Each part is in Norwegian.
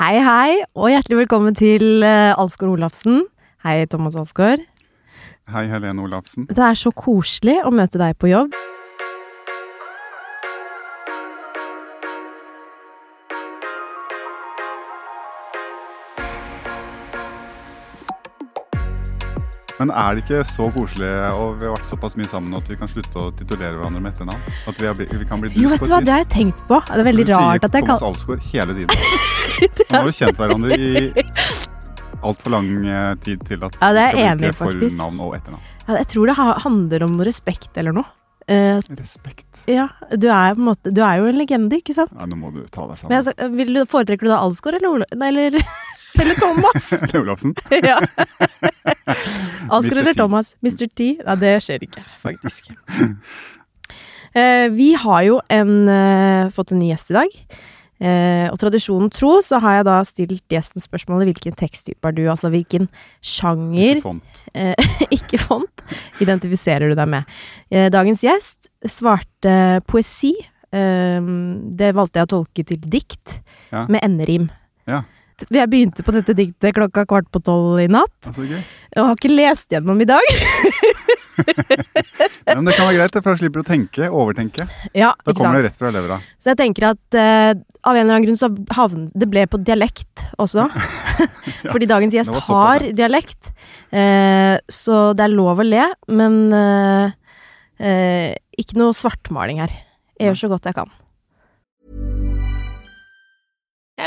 Hei, hei, og hjertelig velkommen til uh, Alsgaard Olafsen. Hei, Thomas Alsgaard. Hei, Helene Olafsen. Det er så koselig å møte deg på jobb. Men er det ikke så koselig, og vi har vært såpass mye sammen at vi kan slutte å titulere hverandre med etternavn? At vi, bli, vi kan bli Jo, vet du hva, det har jeg tenkt på. Det er veldig du rart at jeg kan... sier jeg Thomas Alsgaard hele tiden. Nå har vi kjent hverandre i altfor lang eh, tid til at Ja, det er vi skal enig bruke faktisk. fornavn og etternavn. ja, Jeg tror det handler om noe respekt eller noe. Uh, Respekt. ja, du er måte Du er jo en legende, ikke sant? Ja, nå må du ta deg Men sammen. sa- vil du, foretrekker du da Alsgaard eller, Ole? nei, eller, eller Thomas? Eller Olafsen. ja. Alsgaard eller Thomas? Mr. T? Nei, det skjer ikke, faktisk. Eh, vi har jo en, eh, fått en ny gjest i dag. Eh, og tradisjonen tro så har jeg da stilt gjesten spørsmålet hvilken teksttype er du, altså hvilken sjanger, Ikke Font. eh, ikke font, identifiserer du deg med. Eh, dagens gjest svarte poesi. Eh, det valgte jeg å tolke til dikt Ja. med enderim. Ja. Jeg begynte på dette diktet klokka kvart på tolv i natt. Ja, så gøy. Jeg har ikke lest gjennom i dag. Ja, men det kan være greit, for da slipper du å tenke, overtenke. Ja, Da kommer sant? det rett fra levra. Så jeg tenker at uh, av en eller annen grunn så havn, det ble på dialekt også. Fordi dagens gjest har dialekt. Uh, så det er lov å le, men uh, ikke noe svartmaling her. Jeg gjør så godt jeg kan.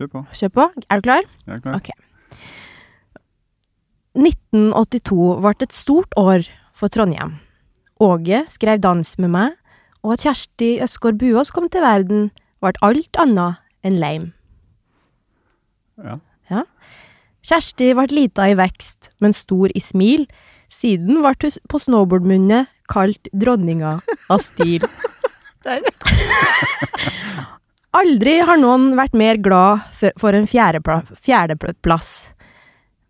Kjør på. Kjør på. Er du klar? Jeg er klar. Ok. 1982 ble et stort år for Trondheim. Åge skrev dans med meg, og at Kjersti Østgaard Buås kom til verden, ble alt annet enn leim. Ja. Kjersti ble lita i vekst, men stor i smil. Siden ble hun på snowboardmunnet kalt dronninga av stil. Aldri har noen vært mer glad for- en fjerdepla- fjerdeplass.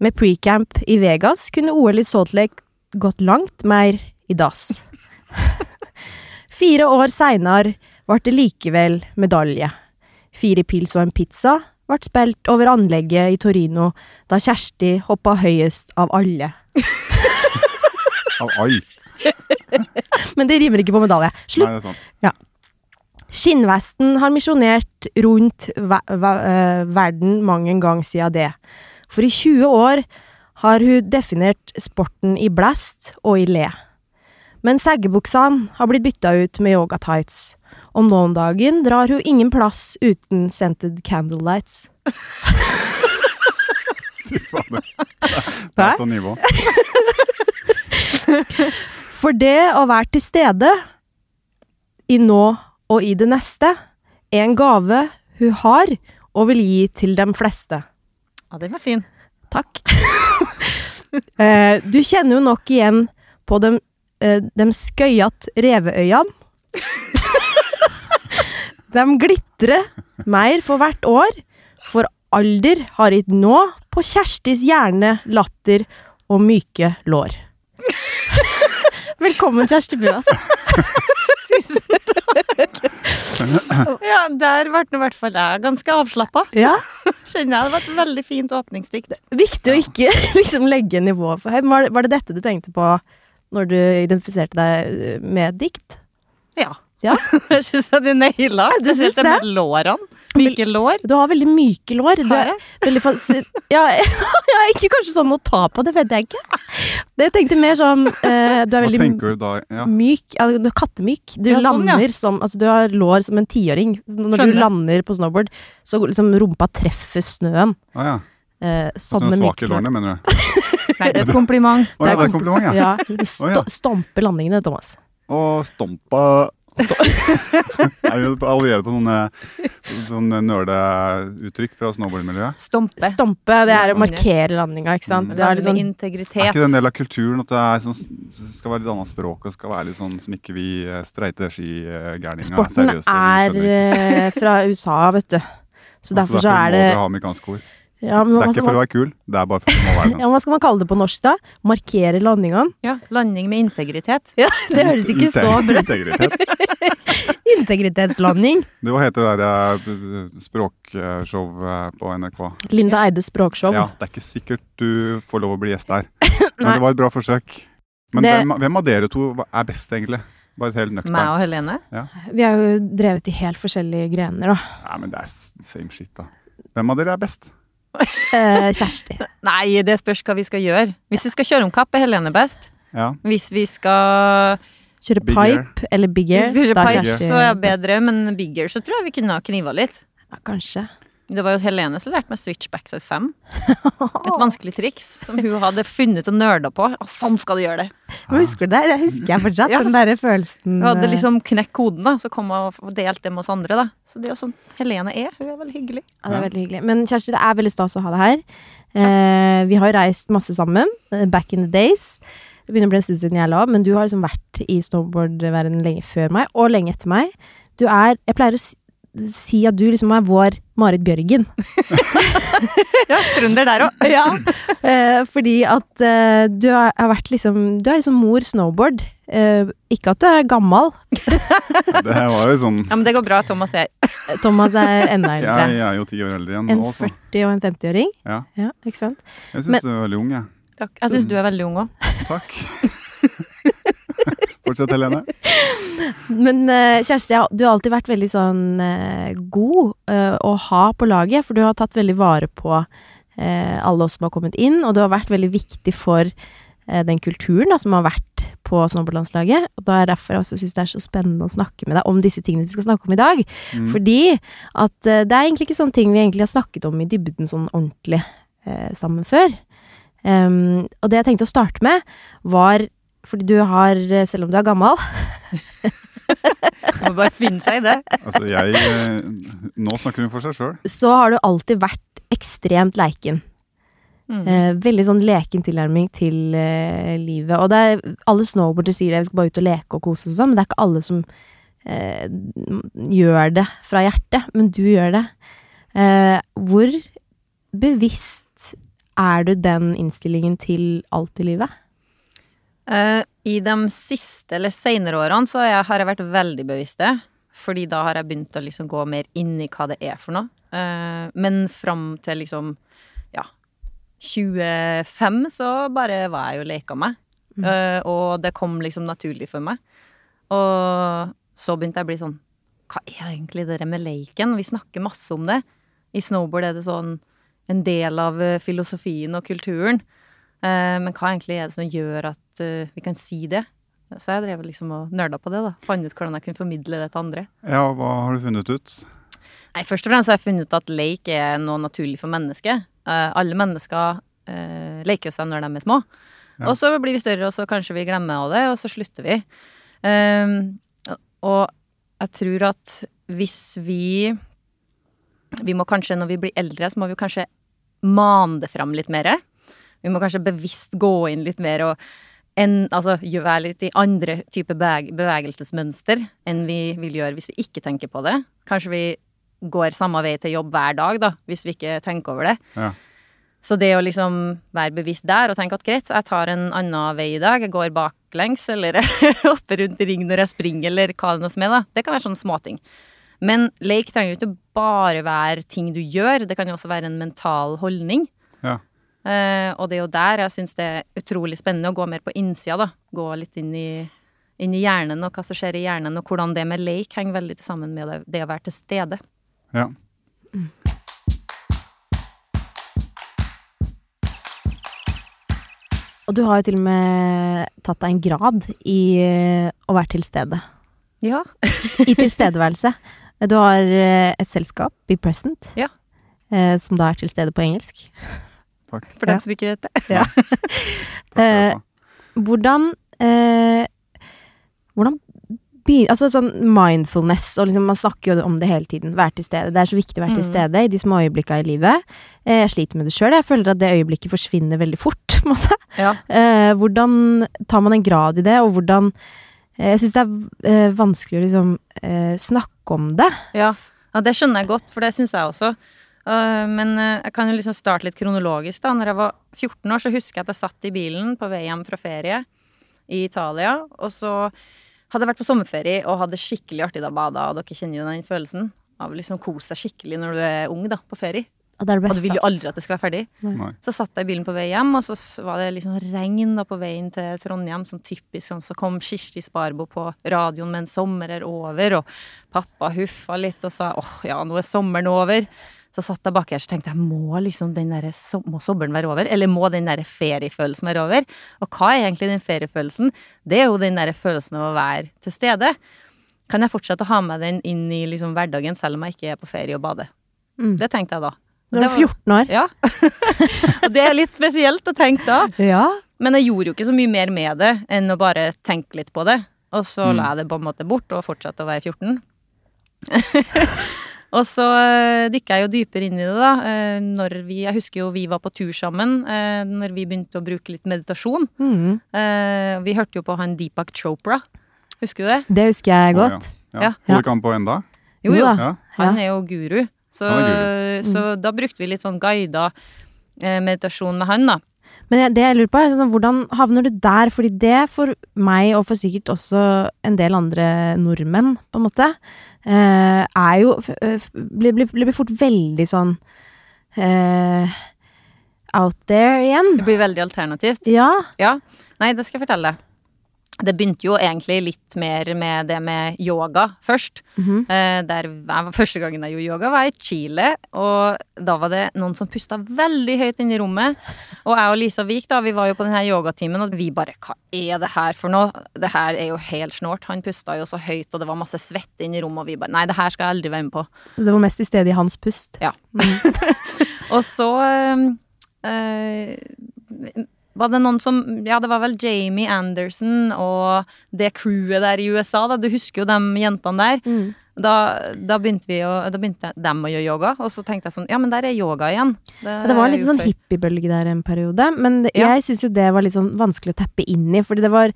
Med precamp i Vegas kunne OL i Salt Lake gått langt mer i dass. Fire år seinere ble det likevel medalje. Fire pils og en pizza ble spilt over anlegget i Torino da Kjersti hoppa høyest av alle. Av all? Men det rimer ikke på medalje. Slutt. Nei, det er sant. Skinnvesten har misjonert rundt eh, verden mang en gang siden det. For i 20 år har hun definert sporten i blast og i le. Men seggebuksene har blitt bytta ut med yoga tights. noen dagen drar hun ingen plass uten scented candlelights. Fy fader. Det er sånn nivå. For det å være til stede i nå og i det neste er en gave hun har og vil gi til de fleste. Ja, den var fin. Takk. Eh, du kjenner jo nok igjen på de, uh, de skøyete reveøyene. de glitrer mer for hvert år, for alder har ikke nå på Kjerstis hjerne, latter og myke lår. Velkommen, Kjersti Buas. Ja, der ble i hvert fall jeg ganske avslappa. Ja, Kjenner jeg det var et veldig fint åpningsdikt. viktig å ikke liksom legge nivået for høyt. Var, var det dette du tenkte på når du identifiserte deg med dikt? Ja. Ja. jeg syns jeg du naila. Du syns det med lårene. Myke lår. Du har veldig myke lår. Du Har er jeg? veldig ja, er ikke kanskje sånn å ta på, det vet jeg ikke. Det jeg tenkte mer sånn uh, Du er veldig du da? Ja. myk. Ja, du er kattemyk. Du Ja, sånn, ja. lander som Altså, du har lår som en tiåring. Når du lander på snowboard, så liksom rumpa treffer snøen. Ah, ja. Eh, Så sånne er myke lårene, mener du? Nei, det er et kompliment. Å ja, det er kompliment, ja. Ja, du sto Å, ja. stomper landingene, Thomas. Og stompa Er vi allerede på sånne, sånne nerdeuttrykk fra snowboardmiljøet? Stompe. Stompe, det er å markere landinga, ikke sant. Mm. Det er litt sånn Er ikke det en del av kulturen at det er sånn, skal være litt annet språk og skal være litt sånn som ikke vi eh, streite skigærninger Sporten seriøse, er eh, fra USA, vet du. Så Altså, derfor så er må det dere ha amerikanske ord. Ja, men Det er ikke for å være kul, det er bare for det være ja, hva skal man kalle det på norsk, da? Markere landingene? Ja, landing med integritet. Ja, det høres ikke så bra Integritet. Integritetslanding. Du, hva heter det der språkshowet eh, på NRK? Linda Eides språkshow. Ja, det er ikke sikkert du får lov å bli gjest der. Men det var et bra forsøk. Men Det- hvem, hvem av dere to er best, egentlig? Bare helt Meg og Helene. Vi har jo drevet i helt forskjellige grener, da. Nei, men det er same shit, da. Hvem av dere er best? Eh, Kjersti. Nei, det spørs hva vi skal gjøre. Hvis vi skal kjøre om kapp, er Helene best. Ja. Hvis vi skal Kjøre pipe pipe eller bigger, Hvis vi skal da er pipe, Kjersti så er jeg bedre, men bigger så tror jeg vi kunne ha kniva litt. Ja, kanskje. Det var jo Helene som lærte meg switchbacks at 5. Et vanskelig triks som hun hadde funnet og nerda på. Og sånn skal du gjøre det! Men husker du det? Det husker jeg fortsatt. Ja. Den derre følelsen Hun hadde eh, liksom knekt koden, da. Så kom hun og delte det med oss andre, da. Så det er jo sånn Helene er. Hun er veldig hyggelig. Ja, det er veldig hyggelig. Men Kjersti, det er veldig stas å ha deg her. Eh, vi har reist masse sammen. eh, Back in the days. Det begynner å bli en stund siden jeg la men du har liksom vært i snowboardverdenen lenge før meg, og lenge etter meg. Du er Jeg pleier å si, si at du liksom er vår Marit Bjørgen. Ja, trønder der òg. ja. Eh, fordi at eh, du har har vært liksom Du er liksom mor snowboard. Eh, ikke at du er gammel. Det var jo sånn Ja, men det går bra. Thomas er Thomas er enda eldre. Jeg er jo ti år eldre igjen En nå, En 40- og en 50-åring. Ja. ja, ikke sant? jeg Men- syns du er veldig ung, jeg. Takk. Jeg syns du er veldig ung òg. Takk. Fortsett, Helene. Men eh, Kjersti, du har alltid vært veldig sånn eh, god eh, å ha på laget, for du har tatt veldig vare på alle oss som har kommet inn, og du har vært veldig viktig for den kulturen da, som har vært på snowboardlandslaget. Og da er derfor jeg også syns det er så spennende å snakke med deg om disse tingene vi skal snakke om i dag. Mm. Fordi at det er egentlig ikke sånne ting vi egentlig har snakket om i dybden sånn ordentlig eh, sammen før. Um, og det jeg tenkte å starte med, var fordi du har, eh, selv om du er gammel Må bare finne seg i det. Altså, jeg eh, Nå snakker hun for seg sjøl. så har du alltid vært ekstremt leiken. Mm. Eh, veldig sånn leken tilnærming til eh, livet. Og det er, alle snowboardere sier det, vi skal bare ut og leke og kose oss og sånn, men det er ikke alle som eh, gjør det fra hjertet. Men du gjør det. Eh, hvor bevisst er du den innstillingen til alt i livet? Eh, I de siste eller senere årene så jeg, har jeg vært veldig bevisst det. Fordi da har jeg begynt å liksom gå mer inn i hva det er for noe. Eh, men fram til liksom ja 25 så bare var jeg jo leka meg. Eh, og det kom liksom naturlig for meg. Og så begynte jeg å bli sånn Hva er egentlig det med leiken? Vi snakker masse om det. I snowboard er det sånn en del av filosofien og kulturen. Eh, men hva egentlig er det som gjør at eh, vi kan si det? Så jeg drev liksom og nerda på det, da. Fant ut hvordan jeg kunne formidle det til andre. Ja, hva har du funnet ut? Nei, Først og fremst har jeg funnet ut at leik er noe naturlig for mennesket. Eh, alle mennesker eh, leker jo seg når de er små. Ja. Og så blir vi større, og så kanskje vi glemmer av det, og så slutter vi. Ehm, og jeg tror at hvis vi Vi må kanskje, når vi blir eldre, så må vi kanskje mane det fram litt mer. Vi må kanskje bevisst gå inn litt mer og en, altså, være litt i andre typer bevegelsesmønster enn vi vil gjøre hvis vi ikke tenker på det. Kanskje vi går samme vei til jobb hver dag, da, hvis vi ikke tenker over det. Ja. Så det å liksom være bevisst der og tenke at greit, jeg tar en annen vei i dag, jeg går baklengs, eller hopper rundt i ring når jeg springer, eller hva det nå som er, da. Det kan være sånne småting. Men leik trenger jo ikke bare være ting du gjør, det kan jo også være en mental holdning. Eh, og det er jo der jeg syns det er utrolig spennende å gå mer på innsida, da. Gå litt inn i, inn i hjernen og hva som skjer i hjernen, og hvordan det med leik henger veldig sammen med det, det å være til stede. Ja. Og du har jo til og med tatt deg en grad i eh, å være til stede. Ja. I tilstedeværelse. Du har eh, et selskap, Be Present, Ja. eh, som da er til stede på engelsk. Takk. For Ja. dem som ikke vet det. Ja. Ha. Hvordan eh, Hvordan altså sånn mindfulness, og liksom man snakker jo om det hele tiden. Være til stede. Det er så viktig å være til Mm. stede i de små øyeblikka i livet. Eh, Jeg sliter med det sjøl. Jeg føler at det øyeblikket forsvinner veldig fort. Ja. Eh, hvordan tar man en grad i det, og hvordan eh, Jeg syns det er eh, vanskelig å liksom eh, snakke om det. Ja, ja, det skjønner jeg godt, for det syns jeg også. Uh, men uh, jeg kan jo liksom starte litt kronologisk. da. Når jeg var 14 år, så husker jeg at jeg satt i bilen på vei hjem fra ferie i Italia. Og så hadde jeg vært på sommerferie og hadde skikkelig artig da bada, og dere kjenner jo den følelsen av liksom kose deg skikkelig når du er ung da, på ferie. Og det er det Og du vil jo aldri at det skal være ferdig. Nei. Så satt jeg i bilen på vei hjem, og så var det liksom regn da på veien til Trondheim. Sånn typisk sånn, så kom Kirsti Sparbo på radioen med en sommer er over, og pappa huffa litt og sa åh, ja, nå er sommeren over. Så satt jeg bak her og tenkte jeg, må liksom den der, må sommeren være over? Eller må den der feriefølelsen være over? Og hva er egentlig den feriefølelsen? Det er jo den der følelsen av å være til stede. Kan jeg fortsette å ha med den inn i liksom hverdagen selv om jeg ikke er på ferie og bader? Mm. Det tenkte jeg da. Du var 14 år. Ja. Og det er litt spesielt å tenke da. Ja. Men jeg gjorde jo ikke så mye mer med det enn å bare tenke litt på det. Og så Mm. la jeg det på en måte bort og fortsatte å være 14. og så uh, dykka jeg jo dypere inn i det, da. eh, når vi, jeg husker jo vi var på tur sammen uh, når vi begynte å bruke litt meditasjon. Mm. Eh, vi hørte jo på han Deepak Chopra. Husker du det? Det husker jeg godt. godt. Ja. Ja. Holder ikke han på enda? Jo, jo. Ja. Han er jo guru. Så, er guru. så da brukte vi litt sånn guida eh, meditasjon med han, da. Men det jeg lurer på, er sånn, hvordan havner du der? Fordi det for meg, og for sikkert også en del andre nordmenn, på en måte, eh, er jo blir, blir, blir fort veldig sånn uh, out there igjen. Det blir veldig alternativt. Ja. Ja, nei, det skal jeg fortelle deg. Det begynte jo egentlig litt mer med det med yoga først. Mm -hmm. der Første gangen jeg gjorde yoga, var i Chile. Og da var det noen som pusta veldig høyt inn i rommet. Og jeg og Lisa Vik da, vi var jo på denne yogatimen, og vi bare Hva er det her for noe? Det her er jo helt snålt. Han pusta jo så høyt, og det var masse svette inn i rommet, og vi bare Nei, det her skal jeg aldri være med på. Så det var mest i stedet i hans pust. Ja. Og så øh, var det noen som Ja, det var vel Jamie Anderson og det crewet der i USA, da. Du husker jo de jentene der. Mm. Da, da begynte vi å Da begynte dem å gjøre yoga, og så tenkte jeg sånn Ja, men der er yoga igjen. Det, det var litt sånn hippiebølge der en periode, men det, Ja. jeg syns jo det var litt sånn vanskelig å teppe inn i, fordi det var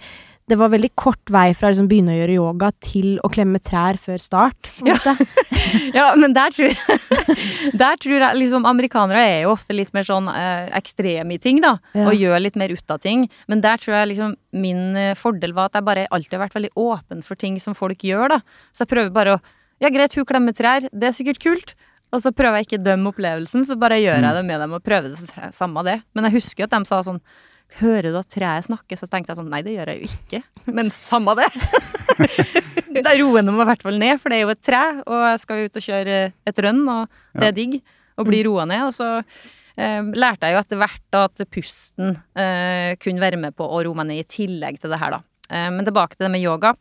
det var veldig kort vei fra å liksom begynne å gjøre yoga til å klemme trær før start. Ja. Ja, men der tror Der tror jeg liksom Amerikanere er jo ofte litt mer sånn eh, ekstreme i ting, da. Ja. Og gjør litt mer ut av ting. Men der tror jeg liksom min eh, fordel var at jeg bare alltid har vært veldig åpen for ting som folk gjør, da. Så jeg prøver bare å Ja, greit, hun klemmer trær, det er sikkert kult. Og så prøver jeg ikke å dømme opplevelsen, så bare gjør jeg det med dem og prøver det. Så samme det. Men jeg husker at de sa sånn Hører du at treet snakker? Så tenkte jeg sånn Nei, det gjør jeg jo ikke. Men samme det. Da roer jeg meg i hvert fall ned, for det er jo et tre, og jeg skal ut og kjøre et rønn, og det er digg å bli roa ned. Og så eh, lærte jeg jo etter hvert at pusten eh, kunne være med på å roe meg ned i tillegg til det her, da. Eh, men tilbake til det med yoga.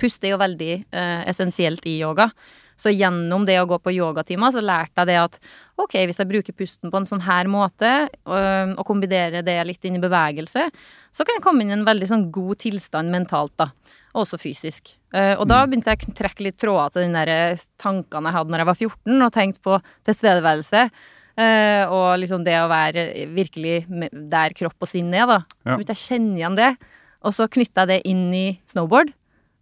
Pust er jo veldig eh, essensielt i yoga. Så gjennom det å gå på yogatimer, så lærte jeg det at ok, hvis jeg bruker pusten på en sånn her måte, og, og kombinerer det litt inn i bevegelse, så kan jeg komme inn i en veldig sånn god tilstand mentalt, da. Og også fysisk. Eh, og da begynte jeg å trekke litt tråder til de der eh, tankene jeg hadde når jeg var 14, og tenkte på tilstedeværelse. eh, og liksom det å være virkelig der kropp og sinn er, da. Så begynte jeg å kjenne igjen det. Og så knytta jeg det inn i snowboard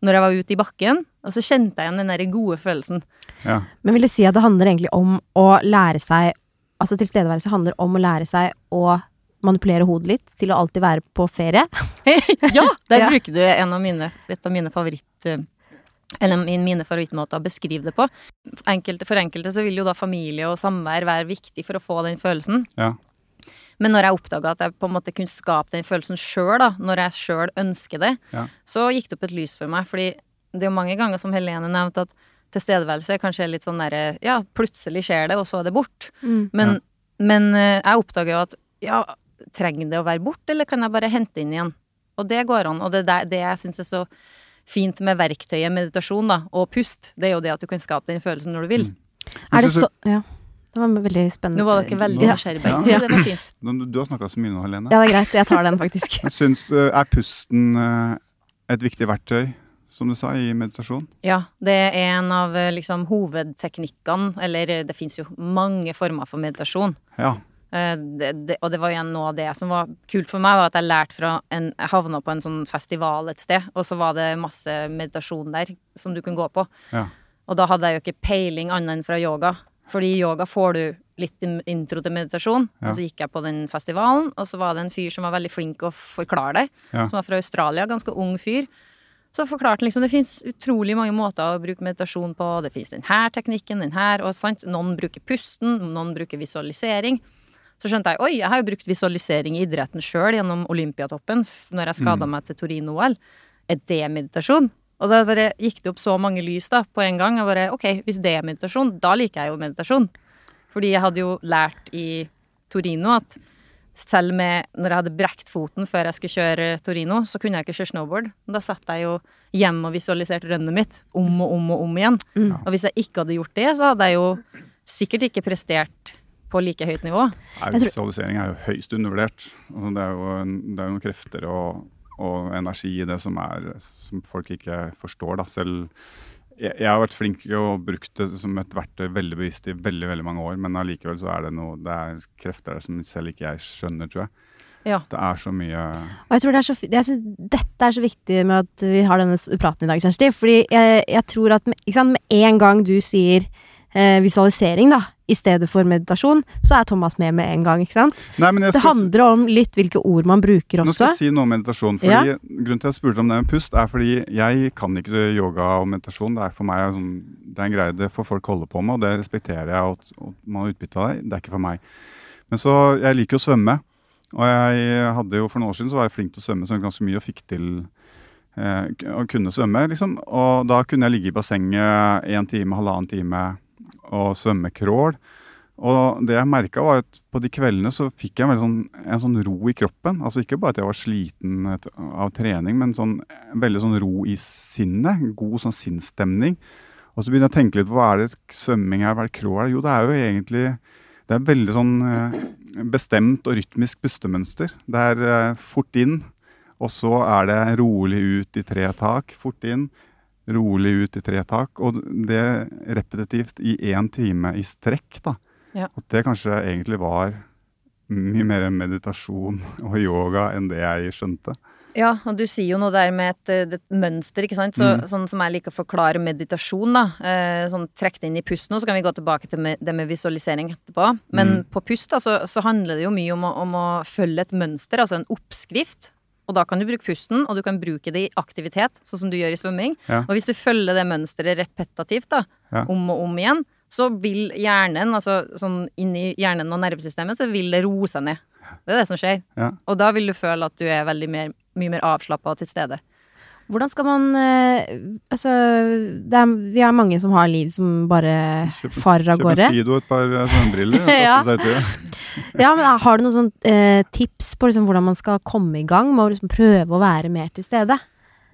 når jeg var ute i bakken, og så kjente jeg igjen den der gode følelsen. Ja. Men vil du si at det handler egentlig om å lære seg Altså tilstedeværelse handler om å lære seg å manipulere hodet litt til å alltid være på ferie? ja, der Ja. bruker du en av mine, et av mine favoritt... eh, Eller mine favorittmåter å beskrive det på. Enkelte, for enkelte så vil jo da familie og samvær være viktig for å få den følelsen. Ja. Men når jeg oppdaga at jeg på en måte kunne skape den følelsen sjøl, når jeg sjøl ønsker det, Ja. så gikk det opp et lys for meg. Fordi det er jo mange ganger, som Helene nevnte, at tilstedeværelse kanskje er litt sånn derre Ja, plutselig skjer det, og så er det bort. Men, men eh, jeg oppdaga jo at ja, trenger det å være bort, eller kan jeg bare hente inn igjen? Og det går an. Og det, er det jeg syns er så fint med verktøyet meditasjon da, og pust, det er jo det at du kan skape den følelsen når du vil. Er det så Ja. Det var veldig spennende. Nå var dere veldig Ja. nysgjerrige Ja. Ja. Det var fint. Du, du har snakka så mye nå, Helene. Ja, det er greit. Jeg tar den, faktisk. Syns, eh, Er pusten eh, et viktig verktøy som du sa, i meditasjon? Ja, det er en av eh, liksom hovedteknikkene, eller det fins jo mange former for meditasjon. Ja. Eh, det, det, og det var igjen noe av det som var kult for meg, var at jeg lærte fra en Jeg havna på en sånn festival et sted, og så var det masse meditasjon der som du kunne gå på. ja. Og da hadde jeg jo ikke peiling annet enn fra yoga. Fordi i yoga får du litt intro til meditasjon. Ja. Og så gikk jeg på den festivalen, og så var det en fyr som var veldig flink å forklare det. Ja. Som var fra Australia, ganske ung fyr. Så forklarte han liksom det fins utrolig mange måter å bruke meditasjon på. Det fins denne teknikken, den her, og sant. Noen bruker pusten, noen bruker visualisering. Så skjønte jeg oi, jeg har jo brukt visualisering i idretten sjøl gjennom Olympiatoppen når jeg skada meg til Torino-OL. Er det meditasjon? Og da bare gikk det opp så mange lys da, på en gang. Jeg bare, ok, Hvis det er meditasjon, da liker jeg jo meditasjon. Fordi jeg hadde jo lært i Torino at selv med når jeg hadde brekt foten før jeg skulle kjøre Torino, så kunne jeg ikke kjøre snowboard. Da satt jeg jo hjemme og visualiserte rønnet mitt om og om og om igjen. Og hvis jeg ikke hadde gjort det, så hadde jeg jo sikkert ikke prestert på like høyt nivå. Nei, Visualisering er jo høyst undervurdert. Altså, det, er jo en, det er jo noen krefter og, og energi i det som, er, som folk ikke forstår. Da. Selv jeg, jeg har vært flink til å bruke det som et verktøy veldig bevisst i veldig veldig mange år, men allikevel så er det noe Det er krefter der som selv ikke jeg skjønner, tror jeg. Ja. Det er så mye Og jeg tror det er så, jeg synes dette er så viktig med at vi har denne praten i dag, Kjersti. Fordi jeg, jeg tror at med, sant, med en gang du sier visualisering, da, i stedet for meditasjon, så er Thomas med med en gang, ikke sant? Nei, men jeg Det handler om litt hvilke ord man bruker også. Nå skal jeg si noe om meditasjon. fordi Grunnen til at jeg spurte om det med pust, er fordi jeg kan ikke yoga og meditasjon. Det er for meg sånn, det er en greie det får folk holde på med, og det respekterer jeg. At- man har utbytte av det. Det er ikke for meg. Men så, Jeg liker jo å svømme. Og jeg hadde jo For noen år siden så var jeg flink til å svømme så ganske mye og fikk til eh, å kunne svømme. liksom. Og da kunne jeg ligge i bassenget en time, halvannen time og svømme crawl. Og det jeg merka, var at på de kveldene så fikk jeg en, sånn, en sånn ro i kroppen. Altså ikke bare at jeg var sliten av trening, men sånn, veldig sånn ro i sinnet. God sånn sinnsstemning. Og så begynner jeg å tenke litt på hva er det svømming er, hva er det crawl er? Jo, det er jo egentlig det er veldig sånn eh, bestemt og rytmisk pustemønster. Det er eh, fort inn, og så er det rolig ut i tre tak. Fort inn, rolig ut i tre tak. Og det repetitivt i én time i strekk, da. Ja. At det kanskje egentlig var mye mer meditasjon og yoga enn det jeg skjønte. Ja, og du sier jo noe der med et, eh, et mønster, ikke sant. Så, Mm. Sånn som jeg liker å forklare meditasjon, da. Eh, sånn trekk det inn i pusten, og så kan vi gå tilbake til med, det med visualisering etterpå. Men Mm. på pust, da, så, så handler det jo mye om å, om å følge et mønster, altså en oppskrift. Og da kan du bruke pusten, og du kan bruke det i aktivitet, sånn som du gjør i svømming. Ja. Og hvis du følger det mønsteret repetativt, da, Ja. om og om igjen, så vil hjernen, altså sånn inni hjernen og nervesystemet, så vil det roe seg ned. Det er det som skjer. Ja. Og da vil du føle at du er veldig mer, mye mer avslappa og til stede. Hvordan skal man eh, Altså, det er, vi har mange som har liv som bare Kjøp farer av gårde. en speedo og et par eh, svømmebriller. og Ja. Ja, men har du noen sånn eh, tips på liksom, hvordan man skal komme i gang med å liksom, prøve å være mer til stede?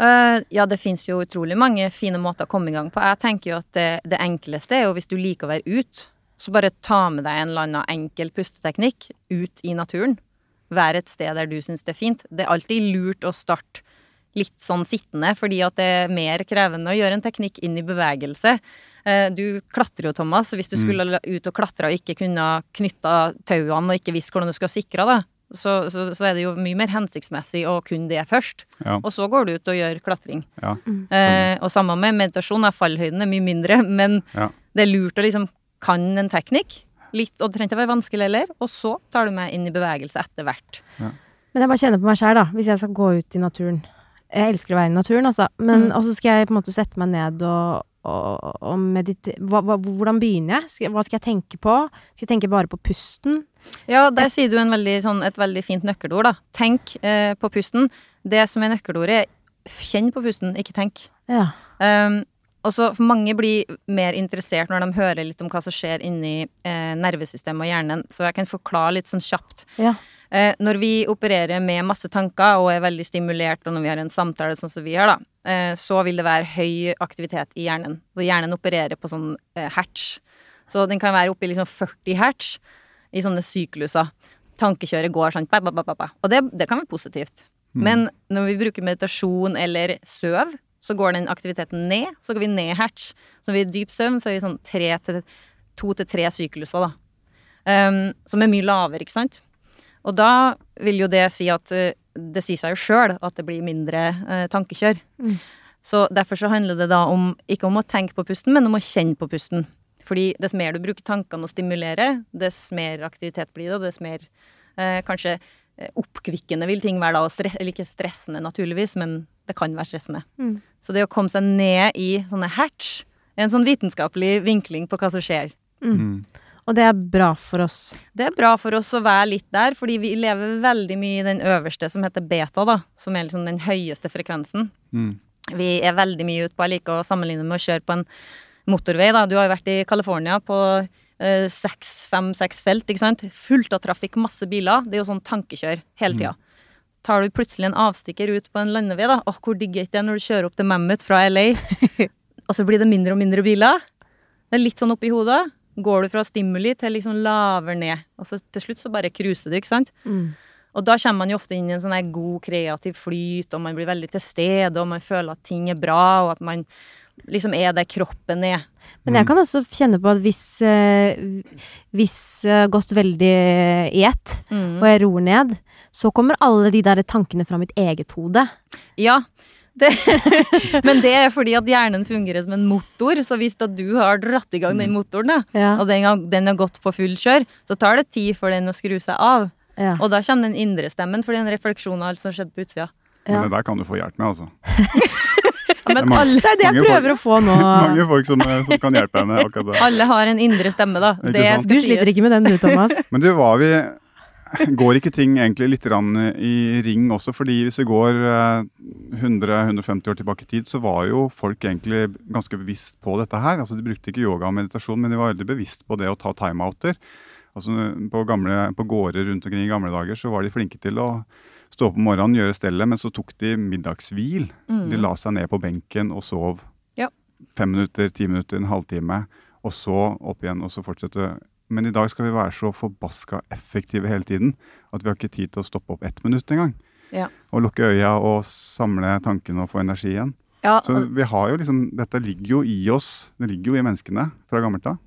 Uh, ja, det fins jo utrolig mange fine måter å komme i gang på. Jeg tenker jo at det, det enkleste er jo hvis du liker å være ute, så bare ta med deg en eller annen enkel pusteteknikk ut i naturen. Vær et sted der du syns det er fint. Det er alltid lurt å starte litt sånn sittende, fordi at det er mer krevende å gjøre en teknikk inn i bevegelse. Eh, Du klatrer jo, Thomas, hvis du skulle ut og klatre og ikke kunne knytta tauene og ikke visst hvordan du skulle sikre det, så, så, så er det jo mye mer hensiktsmessig å kunne det først. Ja, Og så går du ut og gjør klatring. ja. Eh, og sammen med meditasjon er fallhøyden er mye mindre, men Ja. det er lurt å liksom kan en teknikk. Litt, og det trenger ikke å være vanskelig heller. Og så tar du meg inn i bevegelse etter hvert. Men jeg bare kjenner på meg sjæl, da. Hvis jeg skal gå ut i naturen. Jeg elsker å være i naturen, altså. Men Mm. og så skal jeg på en måte sette meg ned og, og, og meditere Hvordan begynner jeg? Skal, hva skal jeg tenke på? Skal jeg tenke bare på pusten? Ja, der sier du en veldig, sånn, et veldig fint nøkkelord, da. Tenk eh, på pusten. Det som er nøkkelordet, er kjenn på pusten, ikke tenk. Ja. Um, og så Mange blir mer interessert når de hører litt om hva som skjer inni eh, nervesystemet og hjernen. Så jeg kan forklare litt sånn kjapt. Ja. Eh, når vi opererer med masse tanker og er veldig stimulert, og når vi har en samtale sånn som vi har, da, eh, så vil det være høy aktivitet i hjernen. Og hjernen opererer på sånn eh, hertz. Så den kan være oppe i liksom 40 hertz i sånne sykluser. Tankekjøret går sånn ba, ba, ba. Og det, det kan være positivt. Men når vi bruker meditasjon eller søv, så går den aktiviteten ned. Så går vi ned hertz. Så når vi er i dyp søvn, så er vi sånn tre til, to til tre sykluser, da. Um, som er mye lavere, ikke sant. Og da vil jo det si at uh, det sier seg jo sjøl at det blir mindre eh, tankekjør. Mm. Så derfor så handler det da om ikke om å tenke på pusten, men om å kjenne på pusten. Fordi dess mer du bruker tankene å stimulere, dess mer aktivitet blir det, og dess mer eh, kanskje oppkvikkende vil ting være da, og eller ikke stressende naturligvis, men det kan være stressende. Mm. Så det å komme seg ned i sånne hatch er en sånn vitenskapelig vinkling på hva som skjer. Mm. Og det er bra for oss? Det er bra for oss å være litt der, fordi vi lever veldig mye i den øverste, som heter beta, da. Som er liksom den høyeste frekvensen. Mm. Vi er veldig mye ute på Jeg liker å sammenligne med å kjøre på en motorvei, da. Du har jo vært i California på eh, seks, fem, seks felt, ikke sant. Fullt av trafikk, masse biler. Det er jo sånn tankekjør hele tida. Mm. Tar du plutselig en avstikker ut på en landevei, da. Åh, hvor digg er ikke det når du kjører opp til Mammoth fra LA? og så blir det mindre og mindre biler. Det er litt sånn oppi hodet går du fra stimuli til liksom laver ned. Og så til slutt så bare cruiser du, ikke sant. Mm. Og da kommer man jo ofte inn i en sånn god kreativ flyt, og man blir veldig til stede, og man føler at ting er bra, og at man liksom er der kroppen er. Men jeg mm. kan også kjenne på at hvis uh, Hvis uh, gått veldig i ett, mm. og jeg ror ned, så kommer alle de der tankene fra mitt eget hode. Ja, det, men det er fordi at hjernen fungerer som en motor, så hvis du har dratt i gang den mm. motoren, da, ja. og den har, den har, gått på full kjør, så tar det tid for den å skru seg av. Ja. Og da kommer den indre stemmen, for det er en refleksjon av alt som skjedde på utsida. Men det der kan du få hjelp med, altså. men det, alle, det er det jeg prøver folk, å få nå. Mange folk som, som kan hjelpe henne akkurat det. Alle har en indre stemme, da. du sliter ikke med den du, Thomas. Men du, var vi går ikke ting egentlig litt i ring også? fordi hvis vi går 100-150 eh, år tilbake i tid, så var jo folk egentlig ganske bevisst på dette her. Altså De brukte ikke yoga og meditasjon, men de var veldig bevisst på det å ta timeouter. Altså på, gamle, på gårder rundt omkring i gamle dager så var de flinke til å stå opp om morgenen, gjøre stellet, men så tok de middagshvil. Mm. De la seg ned på benken og sov ja. fem minutter, ti minutter, en halvtime. Og så opp igjen, og så fortsette men i dag skal vi være så forbaska effektive hele tiden at vi har ikke tid til å stoppe opp ett minutt engang. Ja. Og lukke øya og samle tankene og få energi igjen. Ja, så vi har jo liksom, Dette ligger jo i oss, det ligger jo i menneskene fra gammelt av.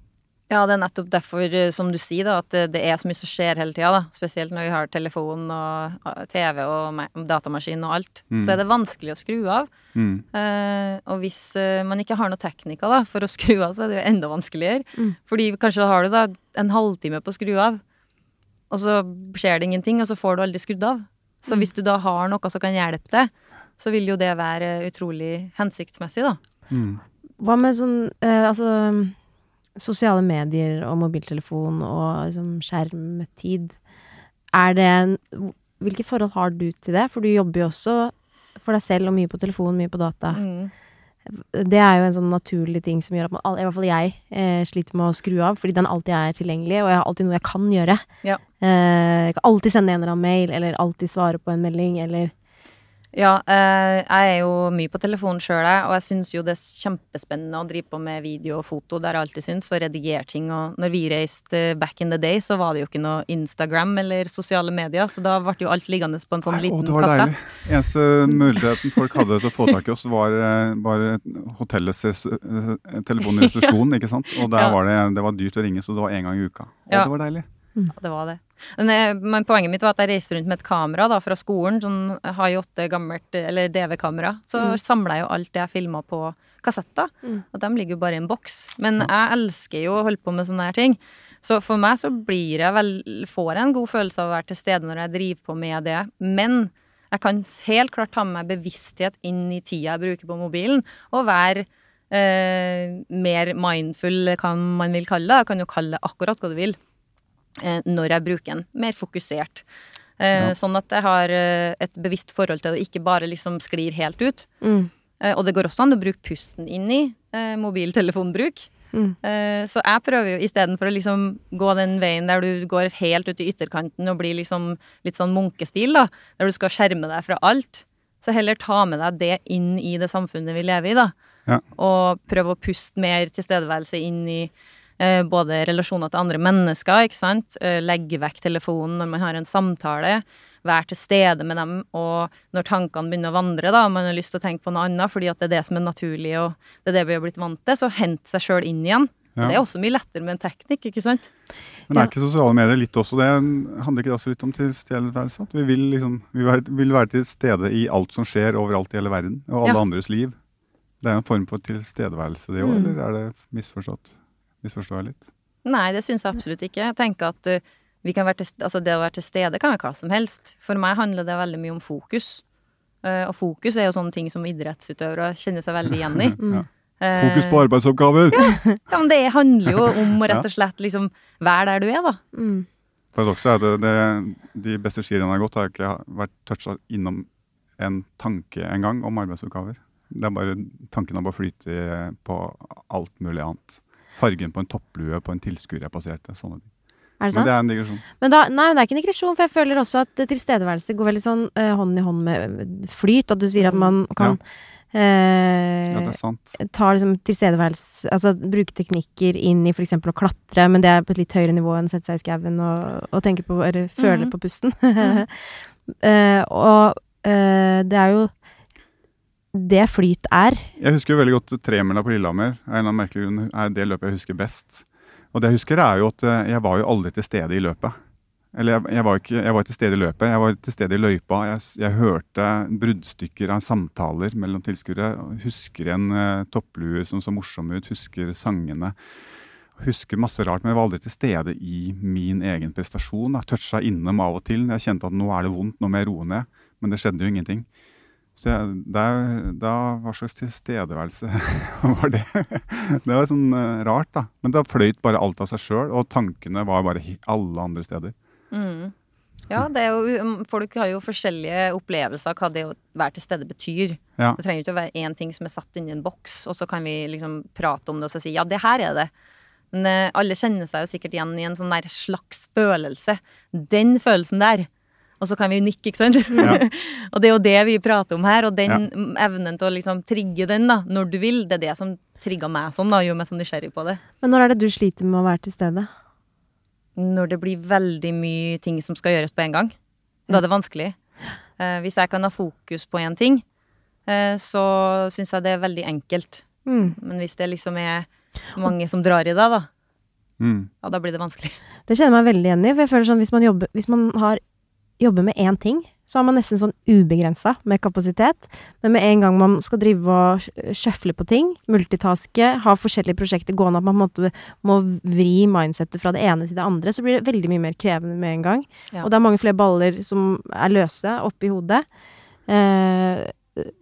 Ja, det er nettopp derfor, eh, som du sier, da, at det er så mye som skjer hele tida. Spesielt når vi har telefon og TV og datamaskin og alt. Mm. Så er det vanskelig å skru av. Mm. Eh, og hvis uh, man ikke har noen teknikker da, for å skru av, så er det jo enda vanskeligere. Mm. Fordi kanskje har du da en halvtime på å skru av, og så skjer det ingenting, og så får du aldri skrudd av. Så mm. hvis du da har noe som kan hjelpe deg, så vil jo det være utrolig hensiktsmessig, da. Mm. Hva med sånn eh, Altså sosiale medier og mobiltelefon og liksom skjermtid, er det en Hvilke forhold har du til det? For du jobber jo også for deg selv og mye på telefon, mye på data. Mm. Det er jo en sånn naturlig ting som gjør at man, i hvert fall jeg, eh, sliter med å skru av, fordi den alltid er tilgjengelig, og jeg har alltid noe jeg kan gjøre. Ja. Eh, jeg kan alltid sende en eller annen mail, eller alltid svare på en melding, eller ja, eh, jeg er jo mye på telefonen sjøl, og jeg syns jo det er kjempespennende å drive på med video og foto. Det har jeg alltid syntes, og redigere ting. Og når vi reiste back in the day, så var det jo ikke noe Instagram eller sosiale medier, så da ble jo alt liggende på en sånn Nei, liten kassett. Deilig. Eneste muligheten folk hadde til å få tak i oss, var, bare var hotellets eh, telefon i resepsjonen, ikke sant. Og der ja. var det, det var dyrt å ringe, så det var én gang i uka. Og ja. det var deilig. Mm. Ja, det var det. Men, eh, poenget mitt var at jeg reiste rundt med et kamera da, fra skolen. Sånn H8 gammelt, eller DV-kamera. Så mm. samla jeg jo alt det jeg filma på kassetter. Mm. Og de ligger jo bare i en boks. Men jeg elsker jo å holde på med sånne her ting. Så for meg så blir jeg vel Får jeg en god følelse av å være til stede når jeg driver på med det. Men jeg kan helt klart ta med meg bevissthet inn i tida jeg bruker på mobilen, og være eh, mer mindful, hva man vil kalle det. Jeg kan jo kalle det akkurat hva du vil. Eh, når jeg bruker den. Mer fokusert. Eh, ja. Sånn at jeg har eh, et bevisst forhold til det, og ikke bare liksom sklir helt ut. Mm. Og det går også an å bruke pusten inn i mobiltelefonbruk. Mm. Så jeg prøver jo istedenfor å liksom gå den veien der du går helt ut i ytterkanten og blir liksom litt sånn munkestil, da, der du skal skjerme deg fra alt, så heller ta med deg det inn i det samfunnet vi lever i, da. Ja. Og prøve å puste mer tilstedeværelse inn i både relasjoner til andre mennesker, ikke sant. Eh, legge vekk telefonen når man har en samtale. være til stede med dem, og når tankene begynner å vandre, da, man har lyst til å tenke på noe annet fordi at det er det som er naturlig, og det er det vi har blitt vant til, så hente seg sjøl inn igjen. Ja. Det er også mye lettere med en teknikk, ikke sant? Men er ikke sosiale medier litt også det? Handler ikke det også litt om tilstedeværelse? At vi vil, liksom, vi vil være til stede i alt som skjer overalt i hele verden, og alle Ja. andres liv. Det er en form for tilstedeværelse, det òg, Mm. eller er det misforstått? Misforstår jeg litt? Nei, det syns jeg absolutt ikke. Jeg tenker at vi kan være til, altså det å være til stede kan være hva som helst. For meg handler det veldig mye om fokus. Uh, og fokus er jo sånne ting som idrettsutøvere kjenner seg veldig igjen i. Ja. Eh, Fokus på arbeidsoppgaver! Ja, men det handler jo om å rett og slett liksom være der du er, da. Mm. Paradokset er at det, det, de beste skirennene jeg har gått, har ikke vært toucha innom en tanke engang om arbeidsoppgaver. Det er bare, Tanken har bare flytet på alt mulig annet. Fargen på en topplue på en tilskuer jeg passerte. sånne ting. Er det sant? Men det er en digresjon. Men da, nei, det er ikke en digresjon, for jeg føler også at eh, tilstedeværelse går veldig sånn eh, hånd i hånd med flyt. At du sier at man kan eh, Ja, det er sant. ta liksom tilstedeværelse Altså bruke teknikker inn i f.eks. å klatre, men det er på et litt høyere nivå enn å sette seg i skauen og, og tenke på Eller føle Mhm. på pusten. Eh, og eh, det er jo det flyt er. Jeg husker jo veldig godt tremila på Lillehammer. En eller annen merkelig grunn er det løpet jeg husker best. Og det jeg husker er jo at eh, jeg var jo aldri til stede i løpet. Eller jeg, jeg, var, ikke, jeg var til stede i løpet, jeg var til stede i løypa. Jeg, jeg hørte bruddstykker av samtaler mellom tilskuere. Husker en uh, topplue som så morsom ut, husker sangene. Husker masse rart, men jeg var aldri til stede i min egen prestasjon. Jeg toucha innom av og til. Jeg kjente at nå er det vondt, nå må jeg roe ned. Men det skjedde jo ingenting. Så jeg, der, da, hva slags tilstedeværelse var det? Det var sånn uh, rart, da. Men da fløyt bare alt av seg sjøl, og tankene var bare alle andre steder. Mm. Ja, det jo, um, folk har jo forskjellige opplevelser av hva det å være til stede betyr. Ja. Det trenger ikke å være én ting som er satt inni en boks, og så kan vi liksom prate om det og så si ja, det her er det. Men uh, alle kjenner seg jo sikkert igjen i en sånn der slags følelse. Den følelsen der. Og så kan vi nikke, ikke sant? Ja. og det er jo det vi prater om her, og den Ja. evnen til å liksom trigge den da, når du vil, det er det som trigga meg sånn, da, gjør meg så nysgjerrig på det. Men når er det du sliter med å være til stede? når det blir veldig mye ting som skal gjøres på en gang. Da er det vanskelig. Eh, hvis jeg kan ha fokus på én ting, eh, så syns jeg det er veldig enkelt. Mm. Men hvis det liksom er mange som drar i det, da, Mm. ja, da blir det vanskelig. Det kjenner jeg meg veldig igjen i. For jeg føler sånn hvis man jobber, hvis man har, jobber med én ting, så har man nesten sånn ubegrensa med kapasitet. Men med en gang man skal drive og sjøfle på ting, multitaske, ha forskjellige prosjekter gående, at man på en måte må vri mindsettet fra det ene til det andre, så blir det veldig mye mer krevende med en gang. Ja. Og det er mange flere baller som er løse oppi hodet. Eh,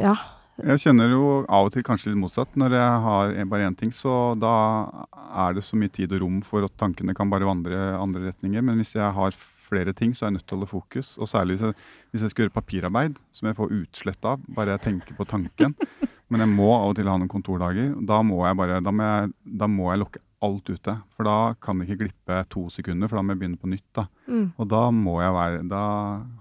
ja. Jeg kjenner jo av og til kanskje litt motsatt. Når jeg har bare én ting, så da er det så mye tid og rom for at tankene kan bare vandre andre retninger. Men hvis jeg har flere ting, så er jeg nødt til å holde fokus. Og særlig hvis jeg, hvis jeg skal gjøre papirarbeid, som jeg får utslett av, bare jeg tenker på tanken. Men jeg må av og til ha noen kontordager. Da må jeg bare, da må jeg, da må jeg lukke alt ute. For da kan det ikke glippe to sekunder, for da må jeg begynne på nytt. da. Mm. Og da må jeg være Da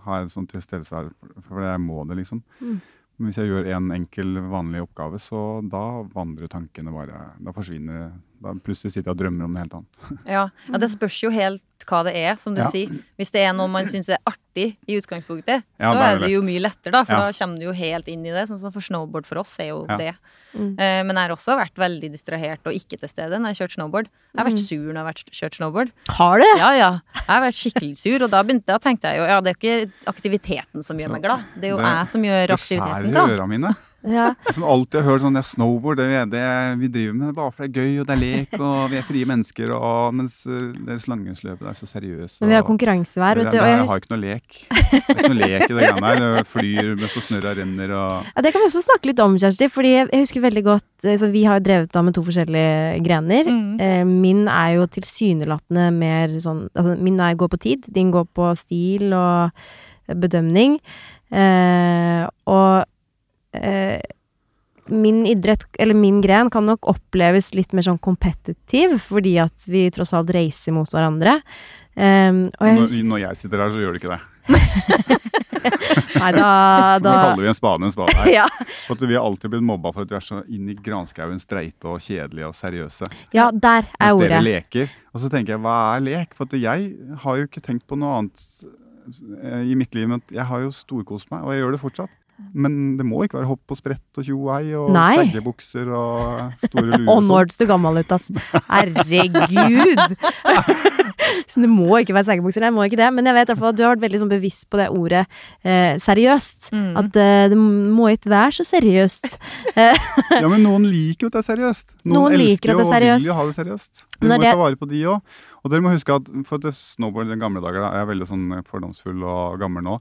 har jeg en sånn tilstedeværelse for- jeg må det, liksom. Mm. Men hvis jeg gjør en enkel, vanlig oppgave, så da vandrer tankene bare Da forsvinner Da plutselig sitter jeg og drømmer om noe helt annet. Ja, ja det spørs jo helt hva det er, som du Ja. sier. Hvis det er noe man syns er artig i utgangspunktet, Ja, så er det det jo mye lettere, da. For Ja. da kommer du jo helt inn i det. Sånn som for snowboard for oss er jo Ja. det. Mm. Eh, men jeg har også vært veldig distrahert og ikke til stede når jeg har kjørt snowboard. Jeg har vært sur når jeg har vært, kjørt snowboard. Har du? Ja, ja. Jeg har vært skikkelig sur, og da, begynte, da tenkte jeg jo ja, det er jo ikke aktiviteten som gjør Så meg glad. Det er jo det- jeg som gjør Det aktiviteten skjærer i ørene mine. Ja. Som alltid har hørt sånn ja, snowboard, det, det vi driver med bare for det er gøy, og det er lek, og vi er frie mennesker, og mens uh, deres langrennsløpet er så seriøse. Men vi har konkurransevær, det, vet det, du. Og jeg har ikke noe lek. Det er ikke noe lek i det greiene her. Det flyr mens snørra renner og Ja, Det kan vi også snakke litt om, Kjersti. Fordi jeg jeg husker veldig godt altså, Vi har jo drevet da med to forskjellige grener. Mm. Eh, min er jo tilsynelatende mer sånn altså Min er, går på tid. Din går på stil og bedømning. Eh, og eh, min idrett, eller min gren, kan nok oppleves litt mer sånn competitive, fordi at vi tross alt reiser mot hverandre. Um, jeg når, når jeg sitter her, så gjør det ikke det. Nei, da, Nå kaller vi en spade en spade her. ja, For vi har alltid blitt mobba for at vi er så inn i granskauen streite og kjedelige og seriøse. ja, der er Hvis dere ordet. leker. Og så tenker jeg, hva er lek? For jeg har jo ikke tenkt på noe annet eh, i mitt liv men jeg har jo storkost meg, og jeg gjør det fortsatt. Men det må ikke være hopp og sprett og tjo og og seggebukser og store luer. Og nå hørtes du gammel ut, ass. Herregud! Så det må ikke være seggebukser, nei, må ikke det. Men jeg vet i hvert fall at du har vært veldig sånn bevisst på det ordet eh, seriøst. Mm. At eh, det må ikke være så seriøst. Ja, men noen liker jo at det er seriøst. Noen, Noen liker elsker at det er jo og vil jo ha det seriøst. Vi må ta vare på de òg. Og dere må huske at for at snowboard i gamle dager, da, jeg er veldig sånn fordomsfull og gammel nå,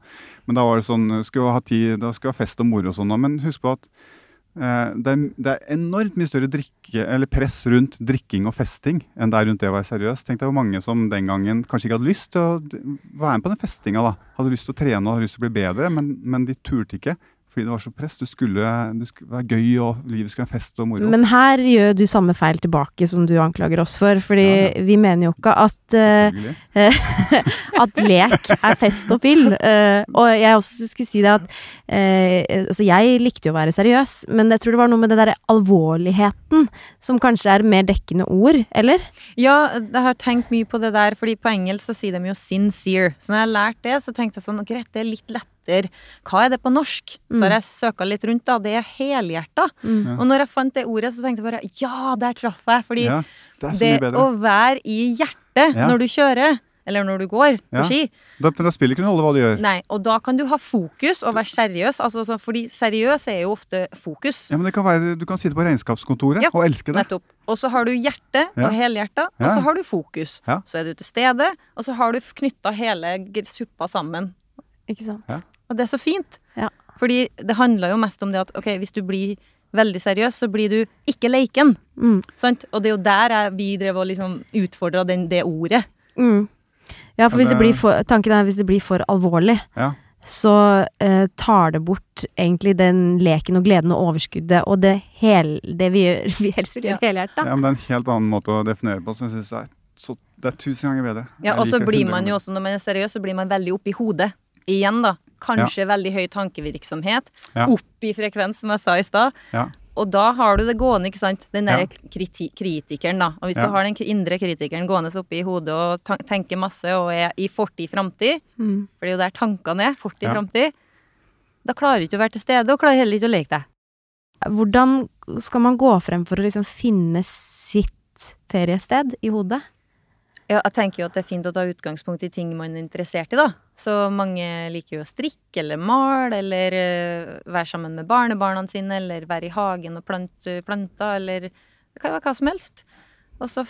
men da var det sånn, skulle ha tid, da skulle ha fest og moro og sånn, men husk på at eh, det, er, det er enormt mye større drikke, eller press rundt drikking og festing enn det er rundt det å være seriøs. Tenk deg hvor mange som den gangen kanskje ikke hadde lyst til å være med på den festinga. da. Hadde lyst til å trene og hadde lyst til å bli bedre, men, men de turte ikke. Fordi det var så press. Det skulle, det skulle være gøy, og livet skulle være fest og moro. Men her gjør du samme feil tilbake som du anklager oss for, fordi Ja, ja. vi mener jo ikke at uh, at lek er fest og fyll. Uh, og jeg også skulle si det at uh, altså jeg likte jo å være seriøs, men jeg tror det var noe med det derre alvorligheten som kanskje er mer dekkende ord, eller? Ja, jeg har tenkt mye på det der, fordi på engelsk så sier de jo 'sincere'. Så når jeg har lært det, så tenkte jeg sånn Greit, det er litt lettere. Hva er det på norsk? Så har jeg søka litt rundt, da. Det er helhjerta. Mm. Og når jeg fant det ordet, så tenkte jeg bare ja, der traff jeg. Fordi Ja, det det å være i hjertet Ja. når du kjører, eller når du går på Ja. ski, Da, da spiller ikke noen rolle hva du gjør. nei, og da kan du ha fokus og være seriøs. Altså, så, fordi seriøs er jo ofte fokus. Ja, men det kan være, Du kan sitte på regnskapskontoret Ja, og elske det. Nettopp. Og så har du hjertet Ja. og helhjerta, og så har du fokus. Ja. Så er du til stede, og så har du knytta hele suppa sammen. Ikke sant? Og det er så fint. Ja. Fordi det handler jo mest om det at ok, hvis du blir veldig seriøs, så blir du ikke leiken. Mm. Sant? Og det er jo der jeg, vi drev og liksom utfordra det ordet. Mm. Ja, for Ja, hvis det for, tanken er hvis det blir for alvorlig, Ja. så eh, tar det bort egentlig den leken og gleden og overskuddet og det, hel, det vi, gjør, vi helst vil gjøre helhjerta. ja, men det er en helt annen måte å definere på, som jeg synes er så, det er tusen ganger bedre. Ja, og så blir man jo også, når man er seriøs, så blir man veldig oppi hodet. Igjen, da. Kanskje veldig høy tankevirksomhet. Ja. Opp i frekvens, som jeg sa i stad. Ja. Og da har du det gående, ikke sant. Den Ja. derre kriti kritikeren, da. Og hvis Ja. du har den indre kritikeren gående oppi hodet og tenker masse og er i fortid, framtid, Mm. for det er jo der tankene er, fortid, Ja. framtid, da klarer du ikke å være til stede, og klarer heller ikke å leke deg. Hvordan skal man gå frem for å liksom finne sitt feriested i hodet? Ja, jeg tenker jo at det er fint å ta utgangspunkt i ting man er interessert i, da. Så mange liker jo å strikke eller male, eller eh, være sammen med barnebarna sine, eller være i hagen og plante planter, eller det kan være hva som helst. Og så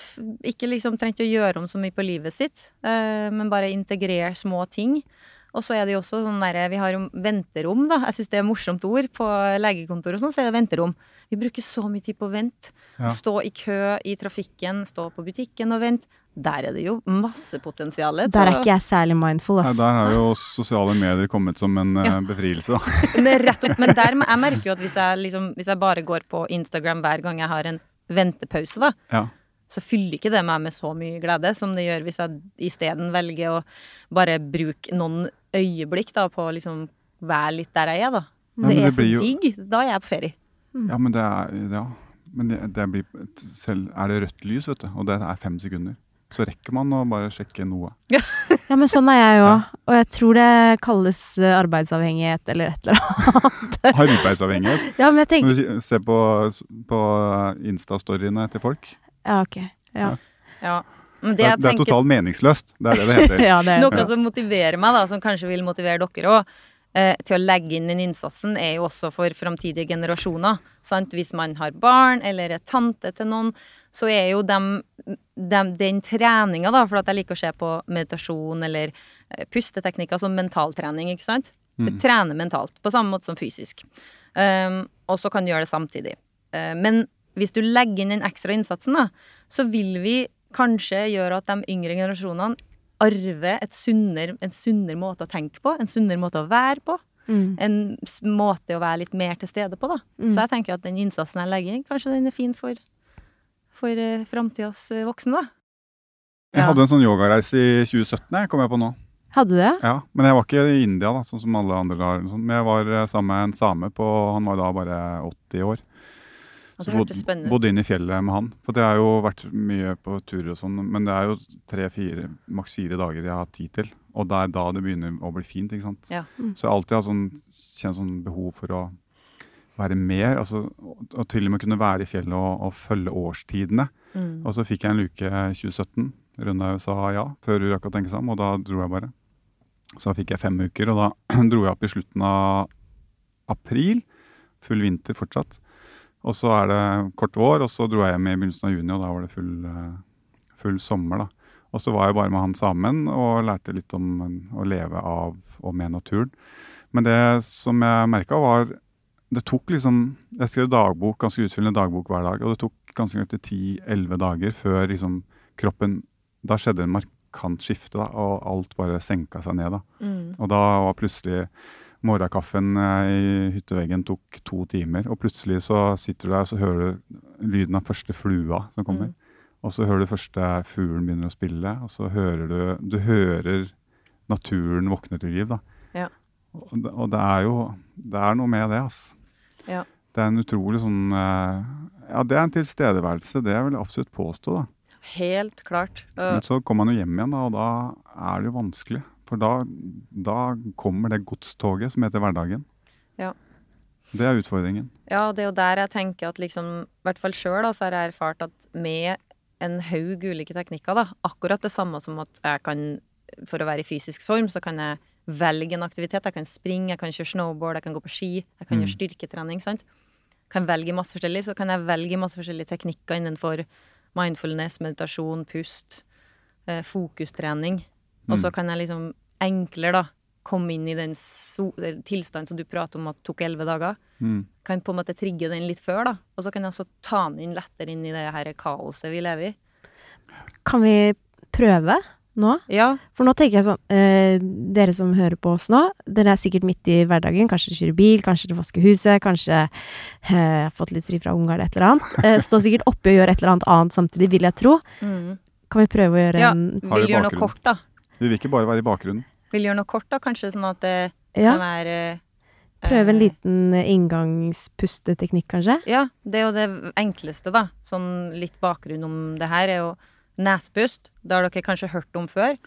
ikke liksom trengt å gjøre om så mye på livet sitt, eh, men bare integrere små ting. Og så er det jo også sånn derre Vi har jo venterom, da. Jeg syns det er morsomt ord. På legekontor og sånn, så er det venterom. Vi bruker så mye tid på å vente. Ja. Stå i kø i trafikken, stå på butikken og vente. Der er det jo masse potensial. Der er ikke jeg særlig mindful, Nei, der har jo sosiale medier kommet som en eh, Ja. befrielse. Da. Men, rett opp, men der, jeg merker jo at hvis jeg, liksom, hvis jeg bare går på Instagram hver gang jeg har en ventepause, da, Ja. så fyller ikke det meg med så mye glede som det gjør hvis jeg isteden velger å bare bruke noen øyeblikk da, på å liksom være litt der jeg er, da. men Det det er så jo- digg. Da er jeg på ferie. ja, men det er Ja. Men det, det blir selv Er det rødt lys, vet du, og det er fem sekunder, så rekker man å bare sjekke noe. Ja, men sånn er jeg jo. Og jeg tror det kalles eh, arbeidsavhengighet eller et eller annet. Arbeidsavhengighet. Ja, men jeg tenker Når du ser på, på Insta-storyene til folk. Ja, ok. Ja, Ja. Men det Det, er- jeg det er tenker totalt meningsløst. Det er det det heter. ja det er Noe som motiverer meg, da, som kanskje vil motivere dere òg, eh, til å legge inn den innsatsen, er jo også for framtidige generasjoner. Sant? Hvis man har barn eller er tante til noen, så er jo dem, dem, den treninga, da, for at jeg liker å se på meditasjon eller eh, pusteteknikker som mentaltrening, ikke sant? Trene mentalt, på samme måte som fysisk. Um, og så kan du gjøre det samtidig. Uh, men hvis du legger inn den ekstra innsatsen, da, så vil vi kanskje gjøre at de yngre generasjonene arver et sunner, en sunnere måte å tenke på, en sunnere måte å være på. Mm. En måte å være litt mer til stede på, da. Mm. Så jeg tenker at den innsatsen jeg legger inn, kanskje den er fin for, for uh, framtidas eh, voksne, da. Jeg Ja. hadde en sånn yogareise i 2017, jeg, kom jeg på nå. Hadde du det? Ja, Men jeg var ikke i India, da, sånn som alle andre. Sånn. Men jeg var eh, sammen med en same på Han var da bare 80 år. Så det bod, hørtes spennende ut. bodde inn i fjellet med han. For det har jo vært mye på turer og sånn, men det er jo tre-fire, maks fire dager jeg har tid til. Og det er da det begynner å bli fint, ikke sant. Ja. Så jeg har alltid sånn, kjent sånn behov for å være mer, altså, og, til og med kunne være i fjellet og, og følge årstidene. Mm. Og så fikk jeg en luke 2017. Rønnaug sa ja, før hun rakk å tenke seg om, og da dro jeg bare. Så fikk jeg fem uker, og da dro jeg opp i slutten av april. Full vinter fortsatt. Og så er det kort vår, og så dro jeg hjem i begynnelsen av juni, og da var det full, eh, full sommer, da. Og så var jeg bare med han sammen og lærte litt om å leve av og med naturen. Men det som jeg merka, var Det tok liksom Jeg skrev dagbok, ganske utfyllende dagbok hver dag, og det tok ganske nøyaktig 10-11 dager før liksom kroppen Da skjedde en markant skifte, da, og alt bare senka seg ned, da. Mm. Og da var plutselig morgenkaffen eh, i hytteveggen tok to timer, og plutselig så sitter du der og så hører du lyden av første flua som kommer. Mm. Og så hører du første fuglen begynner å spille, og så hører du Du hører naturen våkner til liv, da. Ja. Og, det- og det er jo Det er noe med det, altså. Ja. Det er en utrolig sånn eh, Ja, det er en tilstedeværelse, det vil jeg absolutt påstå, da. Helt klart. Men så kommer man jo hjem igjen, da, og da er det jo vanskelig. For da, da kommer det godstoget som heter hverdagen. Ja. Det er utfordringen. ja, det er jo der jeg tenker at liksom, i hvert fall sjøl, så har jeg erfart at med en haug ulike teknikker, da, akkurat det samme som at jeg kan, for å være i fysisk form, så kan jeg velge en aktivitet. Jeg kan springe, jeg kan kjøre snowboard, jeg kan gå på ski, jeg kan Mm. gjøre styrketrening, sant. Kan velge masse forskjellig, så kan jeg velge masse forskjellige teknikker innenfor mindfulness, meditasjon, pust, eh, fokustrening. Og så Mm. kan jeg liksom enklere da komme inn i den so tilstanden som du prater om at tok elleve dager. Mm. Kan på en måte trigge den litt før, da. Og så kan jeg også ta den inn lettere inn i det her kaoset vi lever i. Kan vi prøve nå? Ja. For nå tenker jeg sånn eh, Dere som hører på oss nå, dere er sikkert midt i hverdagen. Kanskje dere kjører bil, kanskje dere vasker huset, kanskje eh, har fått litt fri fra unger eller et eller annet. Eh, står sikkert oppe og gjør et eller annet annet samtidig, vil jeg tro. Mm. Kan vi prøve å gjøre Ja. en Ja, Vil gjøre noe kort, da. Vi vil ikke bare være i bakgrunnen. Vil gjøre noe kort, da. Kanskje sånn at det Ja, kan være eh, prøve en eh, liten inngangspusteteknikk, kanskje? Ja, det er jo det enkleste, da. Sånn litt bakgrunn om det her er jo nesepust. Det har dere kanskje hørt om før.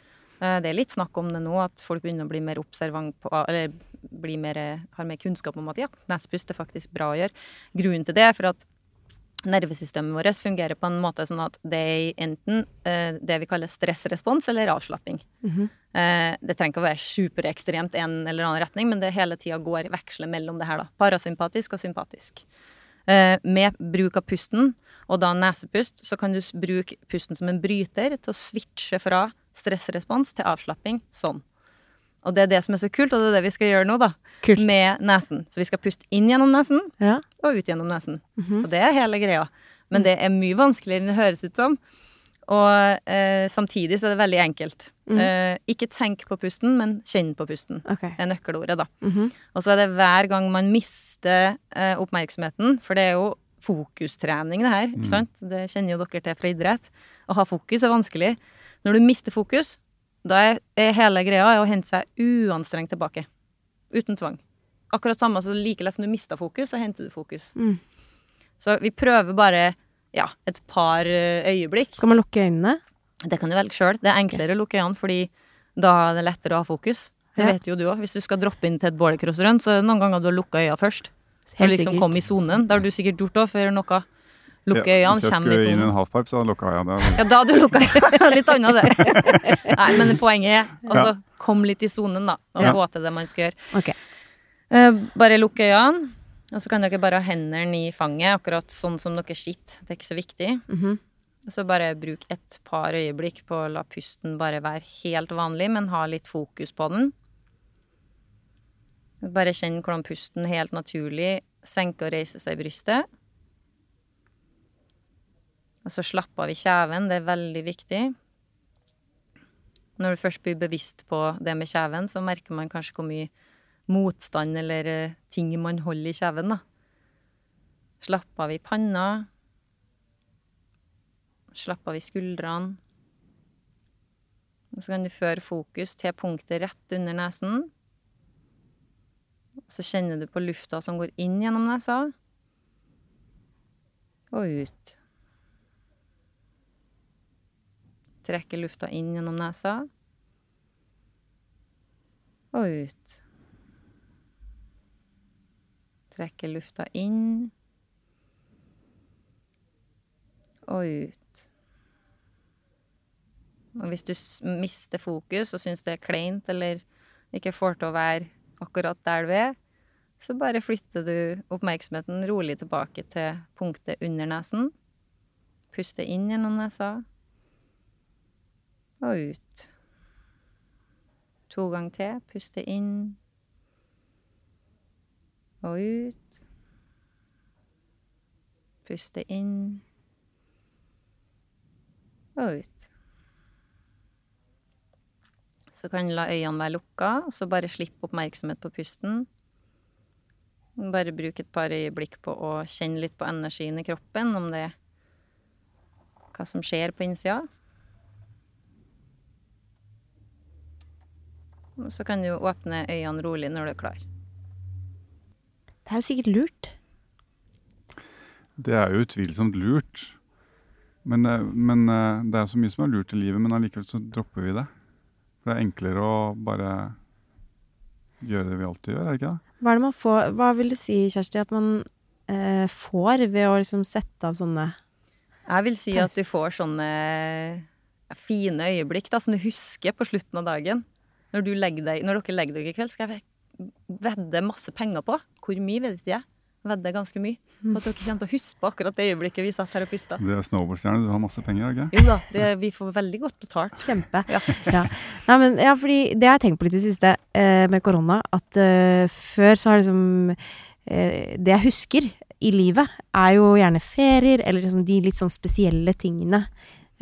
Eh, Det er litt snakk om det nå, at folk begynner å bli mer observant på Eller mer, eh, har mer kunnskap om at ja, nesepust er faktisk bra å gjøre. Grunnen til det er for at nervesystemet vårt fungerer på en måte sånn at det er enten eh, det vi kaller stressrespons eller avslapping. Mm -hmm. det trenger ikke å være superekstremt en eller annen retning, men det hele tida går veksler mellom det her, da. Parasympatisk og sympatisk. Eh, med bruk av pusten, og da nesepust, så kan du bruke pusten som en bryter til å switche fra stressrespons til avslapping sånn. Og det er det som er så kult, og det er det vi skal gjøre nå, da. Kult. Med nesen. Så vi skal puste inn gjennom nesen Ja. og ut gjennom nesen. Mhm. Og det er hele greia. Men det er mye vanskeligere enn det høres ut som. Og eh, samtidig så er det veldig enkelt. Mm. Eh, ikke tenk på pusten, men kjenn på pusten. Det er nøkkelordet, da. Mhm. Og så er det hver gang man mister eh, oppmerksomheten, for det er jo fokustrening, det her. ikke sant? Det kjenner jo dere til fra idrett. Å ha fokus er vanskelig. Når du mister fokus, da er, er hele greia å hente seg uanstrengt tilbake. Uten tvang. Akkurat samme som like lett som du mista fokus, så henter du fokus. Mm. Så vi prøver bare ja, et par eh, øyeblikk. Skal man lukke øynene? Det kan du velge sjøl. Det er enklere å lukke øynene, fordi da er det lettere å ha fokus. Det Ja. vet jo du òg. Hvis du skal droppe inn til et bålcrossrun, så er det noen ganger du har lukka øynene først. Helt å liksom sikkert. komme i sonen. Det har du sikkert gjort òg, før noe lukker Ja, øynene, hvis jeg skulle inn i en halfpipe, så hadde jeg øynene Ja, da hadde du lukka øynene. Litt annet, det. Nei, men poenget er altså, kom litt i sonen, da, og Ja. få til det man skal gjøre. Okay. Uh, bare lukke øynene, og så kan dere bare ha hendene i fanget, akkurat sånn som dere sitter. Det er ikke så viktig. Mhm. Så bare bruk et par øyeblikk på å la pusten bare være helt vanlig, men ha litt fokus på den. Bare kjenn hvordan pusten helt naturlig senker og reiser seg i brystet. Og så slapp av i kjeven, det er veldig viktig. Når du først blir bevisst på det med kjeven, så merker man kanskje hvor mye motstand eller eh, ting man holder i kjeven, da. Slapp av i panna. Slapp av i skuldrene. Så kan du føre fokus til punktet rett under nesen. Så kjenner du på lufta som går inn gjennom nesa. Og ut. Trekker lufta inn gjennom nesa. Og ut. Trekke lufta inn. Og ut. Og hvis du mister fokus og syns det er kleint eller ikke får til å være akkurat der du er, så bare flytter du oppmerksomheten rolig tilbake til punktet under nesen. Puste inn gjennom nesa. Og ut. To ganger til. Puste inn. Og ut. Puste inn. Og ut. Så kan du la øynene være lukka, og så bare slippe oppmerksomhet på pusten. Bare bruk et par øyeblikk på å kjenne litt på energien i kroppen, om det er hva som skjer på innsida. Og så kan du åpne øynene rolig når du er klar. Det er jo sikkert lurt. Det er jo utvilsomt lurt. Men, eh, men eh, det er så mye som er lurt i livet, men allikevel så dropper vi det. For det er enklere å bare gjøre det vi alltid gjør, er det ikke det? Hva er det man får Hva vil du si, Kjersti, at man eh, får ved å liksom sette av sånne Jeg vil si at du får sånne fine øyeblikk da, som du husker på slutten av dagen. Når, du legger deg, når dere legger dere i kveld, skal jeg vedde masse penger på. Hvor mye vet ikke jeg. Vedder ganske mye. På at dere kommer til å huske på akkurat det øyeblikket vi satt her og pusta. Det er snowboardstjerne, du har masse penger, er ikke? Jo da, det, vi får veldig godt betalt. Kjempe. Ja. Ja. Nei, men, ja, fordi det har jeg tenkt på litt i det siste eh, med korona, at eh, før så har liksom eh, Det jeg husker i livet, er jo gjerne ferier, eller liksom de litt sånn spesielle tingene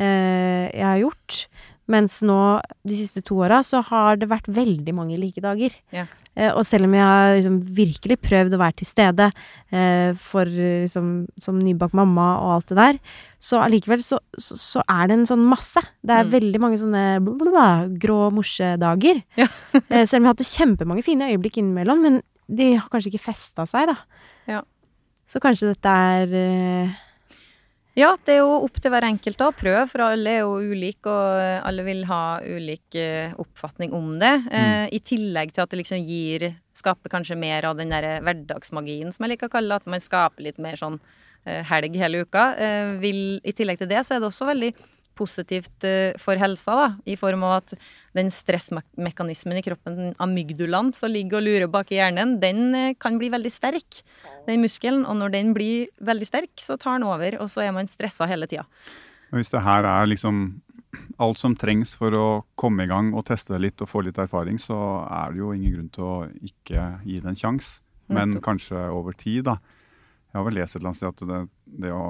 eh, jeg har gjort. Mens nå, de siste to åra, så har det vært veldig mange like dager. Ja. Eh, og selv om jeg har liksom virkelig prøvd å være til stede eh, for liksom, som nybakt mamma og alt det der, så allikevel så, så, så er det en sånn masse. Det er Mm. veldig mange sånne blablabla, grå morsedager. Ja. eh, selv om jeg har hatt kjempemange fine øyeblikk innimellom, men de har kanskje ikke festa seg, da. Ja. Så kanskje dette er Ja, det er jo opp til hver enkelt å prøve, for alle er jo ulike, og alle vil ha ulik eh, oppfatning om det. Eh, I tillegg til at det liksom gir Skaper kanskje mer av den der hverdagsmagien, som jeg liker å kalle det. At man skaper litt mer sånn eh, helg hele uka. Eh, vil, I tillegg til det så er det også veldig positivt eh, for helsa, da, i form av at den stressmekanismen i kroppen, amygdulaen som ligger og lurer bak i hjernen, den eh, kan bli veldig sterk, den muskelen. Og når den blir veldig sterk, så tar den over, og så er man stressa hele tida. Hvis det her er liksom alt som trengs for å komme i gang og teste det litt og få litt erfaring, så er det jo ingen grunn til å ikke gi det en sjanse. Men kanskje over tid, da. Jeg har vel lest et eller annet sted at det, det å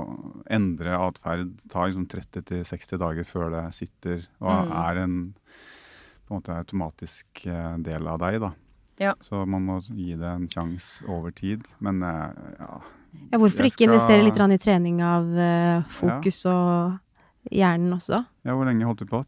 endre atferd tar liksom 30-60 dager før det sitter og Mm. er en på en måte automatisk eh, del av deg. da. Ja. Så man må gi det en sjanse over tid. Men eh, ja, Ja, hvorfor ikke skal- investere litt i trening av fokus fokus og hjernen også? ja, hvor lenge holdt du på?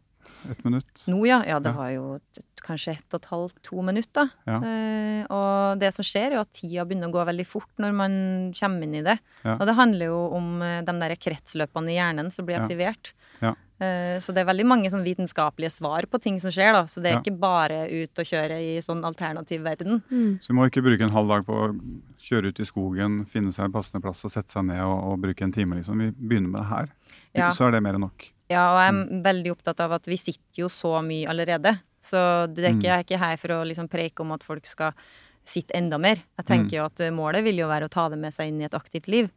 Ett minutt? Nå, ja. Ja, det Ja. var jo kanskje ett og et halvt, to minutter. Ja. Eh, og det som skjer, er jo at tida begynner å gå veldig fort når man kommer inn i det. Ja. Og det handler jo om eh, de der kretsløpene i hjernen som blir aktivert. Ja. Eh, så det er veldig mange sånn vitenskapelige svar på ting som skjer, da. Så det er Ja. ikke bare ut og kjøre i sånn alternativ verden. Så vi må ikke bruke en halv dag på å kjøre ut i skogen, finne seg en passende plass og sette seg ned og, og bruke en time. liksom. Vi begynner med det her. Ja. Så er det mer enn nok. Ja, og jeg er veldig opptatt av at vi sitter jo så mye allerede. Så det er ikke, jeg er ikke her for å liksom preike om at folk skal sitte enda mer. Jeg tenker jo at målet vil jo være å ta det med seg inn i et aktivt liv.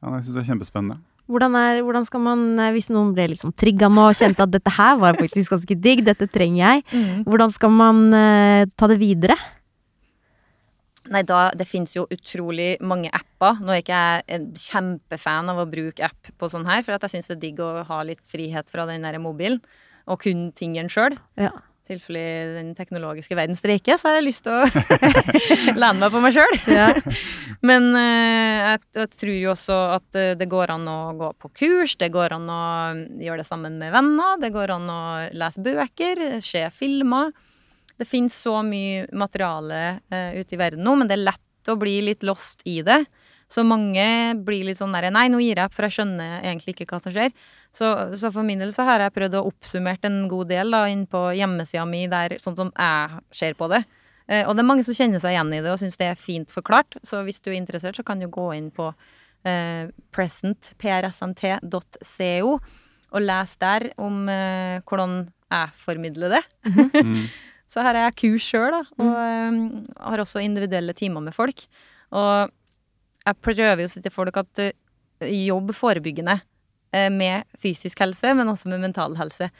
Ja, Jeg syns det er kjempespennende. Hvordan, er, hvordan skal man, eh, hvis noen ble sånn trigga nå og kjente at dette her var faktisk ganske digg, dette trenger jeg, hvordan skal man uh, ta det videre? Nei, da, det finnes jo utrolig mange apper. Nå er ikke jeg en kjempefan av å bruke app på sånn her, for at jeg syns det er digg å ha litt frihet fra den der mobilen, og kun tingen sjøl. Ja. I tilfelle den teknologiske verden streiker, så har jeg lyst til å lene meg på meg sjøl. Ja. Men eh, jeg, jeg tror jo også at eh, det går an å gå på kurs, det går an å gjøre det sammen med venner, det går an å lese bøker, se filmer. Det finnes så mye materiale uh, ute i verden nå, men det er lett å bli litt lost i det. Så mange blir litt sånn derre Nei, nå gir jeg opp, for jeg skjønner egentlig ikke hva som skjer. Så, så for min del så har jeg prøvd å oppsummert en god del da, inn på hjemmesida mi, der, sånn som jeg ser på det. Uh, og det er mange som kjenner seg igjen i det og syns det er fint forklart. Så hvis du er interessert, så kan du gå inn på uh, presentprsnt.co og lese der om eh, hvordan jeg formidler det. Mm. Så her er jeg kurs sjøl, da, og eh, har også individuelle timer med folk. Og jeg prøver jo å si til folk at eh, jobb forebyggende eh, med fysisk helse, men også med mental helse.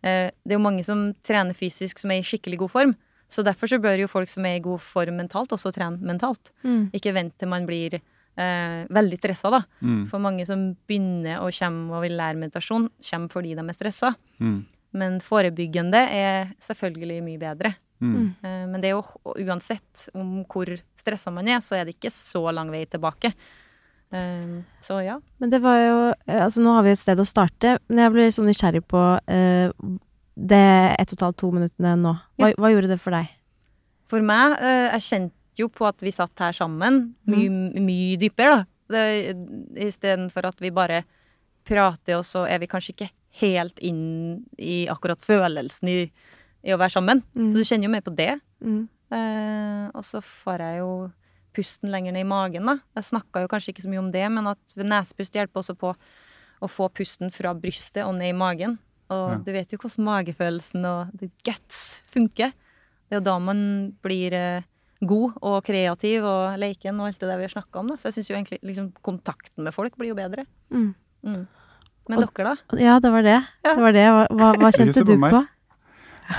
Eh, det er jo mange som trener fysisk som er i skikkelig god form. Så derfor så bør jo folk som er i god form mentalt, også trene mentalt. Mm. Ikke vent til man blir eh, veldig stressa, da. Mm. For mange som begynner og kommer og vil lære meditasjon, kommer fordi de er stressa. Mm. Men forebyggende er selvfølgelig mye bedre. Mm. Eh, Men det er jo uansett om hvor stressa man er, så er det ikke så lang vei tilbake. Eh, Så ja. Men det var jo eh, Altså, nå har vi et sted å starte, men jeg ble litt sånn nysgjerrig på uh, det ett og et halvt, to minuttene nå. Hva, hva gjorde det for deg? For meg, uh, jeg kjente jo på at vi satt her sammen mye, mye dypere, da. Det- Istedenfor at vi bare prater, og så er vi kanskje ikke helt inn i akkurat følelsen i, i å være sammen. Mm. Så du kjenner jo mer på det. Mm. Eh, og så får jeg jo pusten lenger ned i magen, da. Jeg snakka jo kanskje ikke så mye om det, men at nesepust hjelper også på å få pusten fra brystet og ned i magen. Og Ja. du vet jo hvordan magefølelsen og the guts funker. Det er jo da man blir eh, god og kreativ og leken og alt det der vi har snakka om. Da. Så jeg syns jo egentlig liksom, kontakten med folk blir jo bedre. Mm. Mm. Men Og- dere, da? Ja, det var det. Ja. Det var det. Hva, hva, kjente du på meg.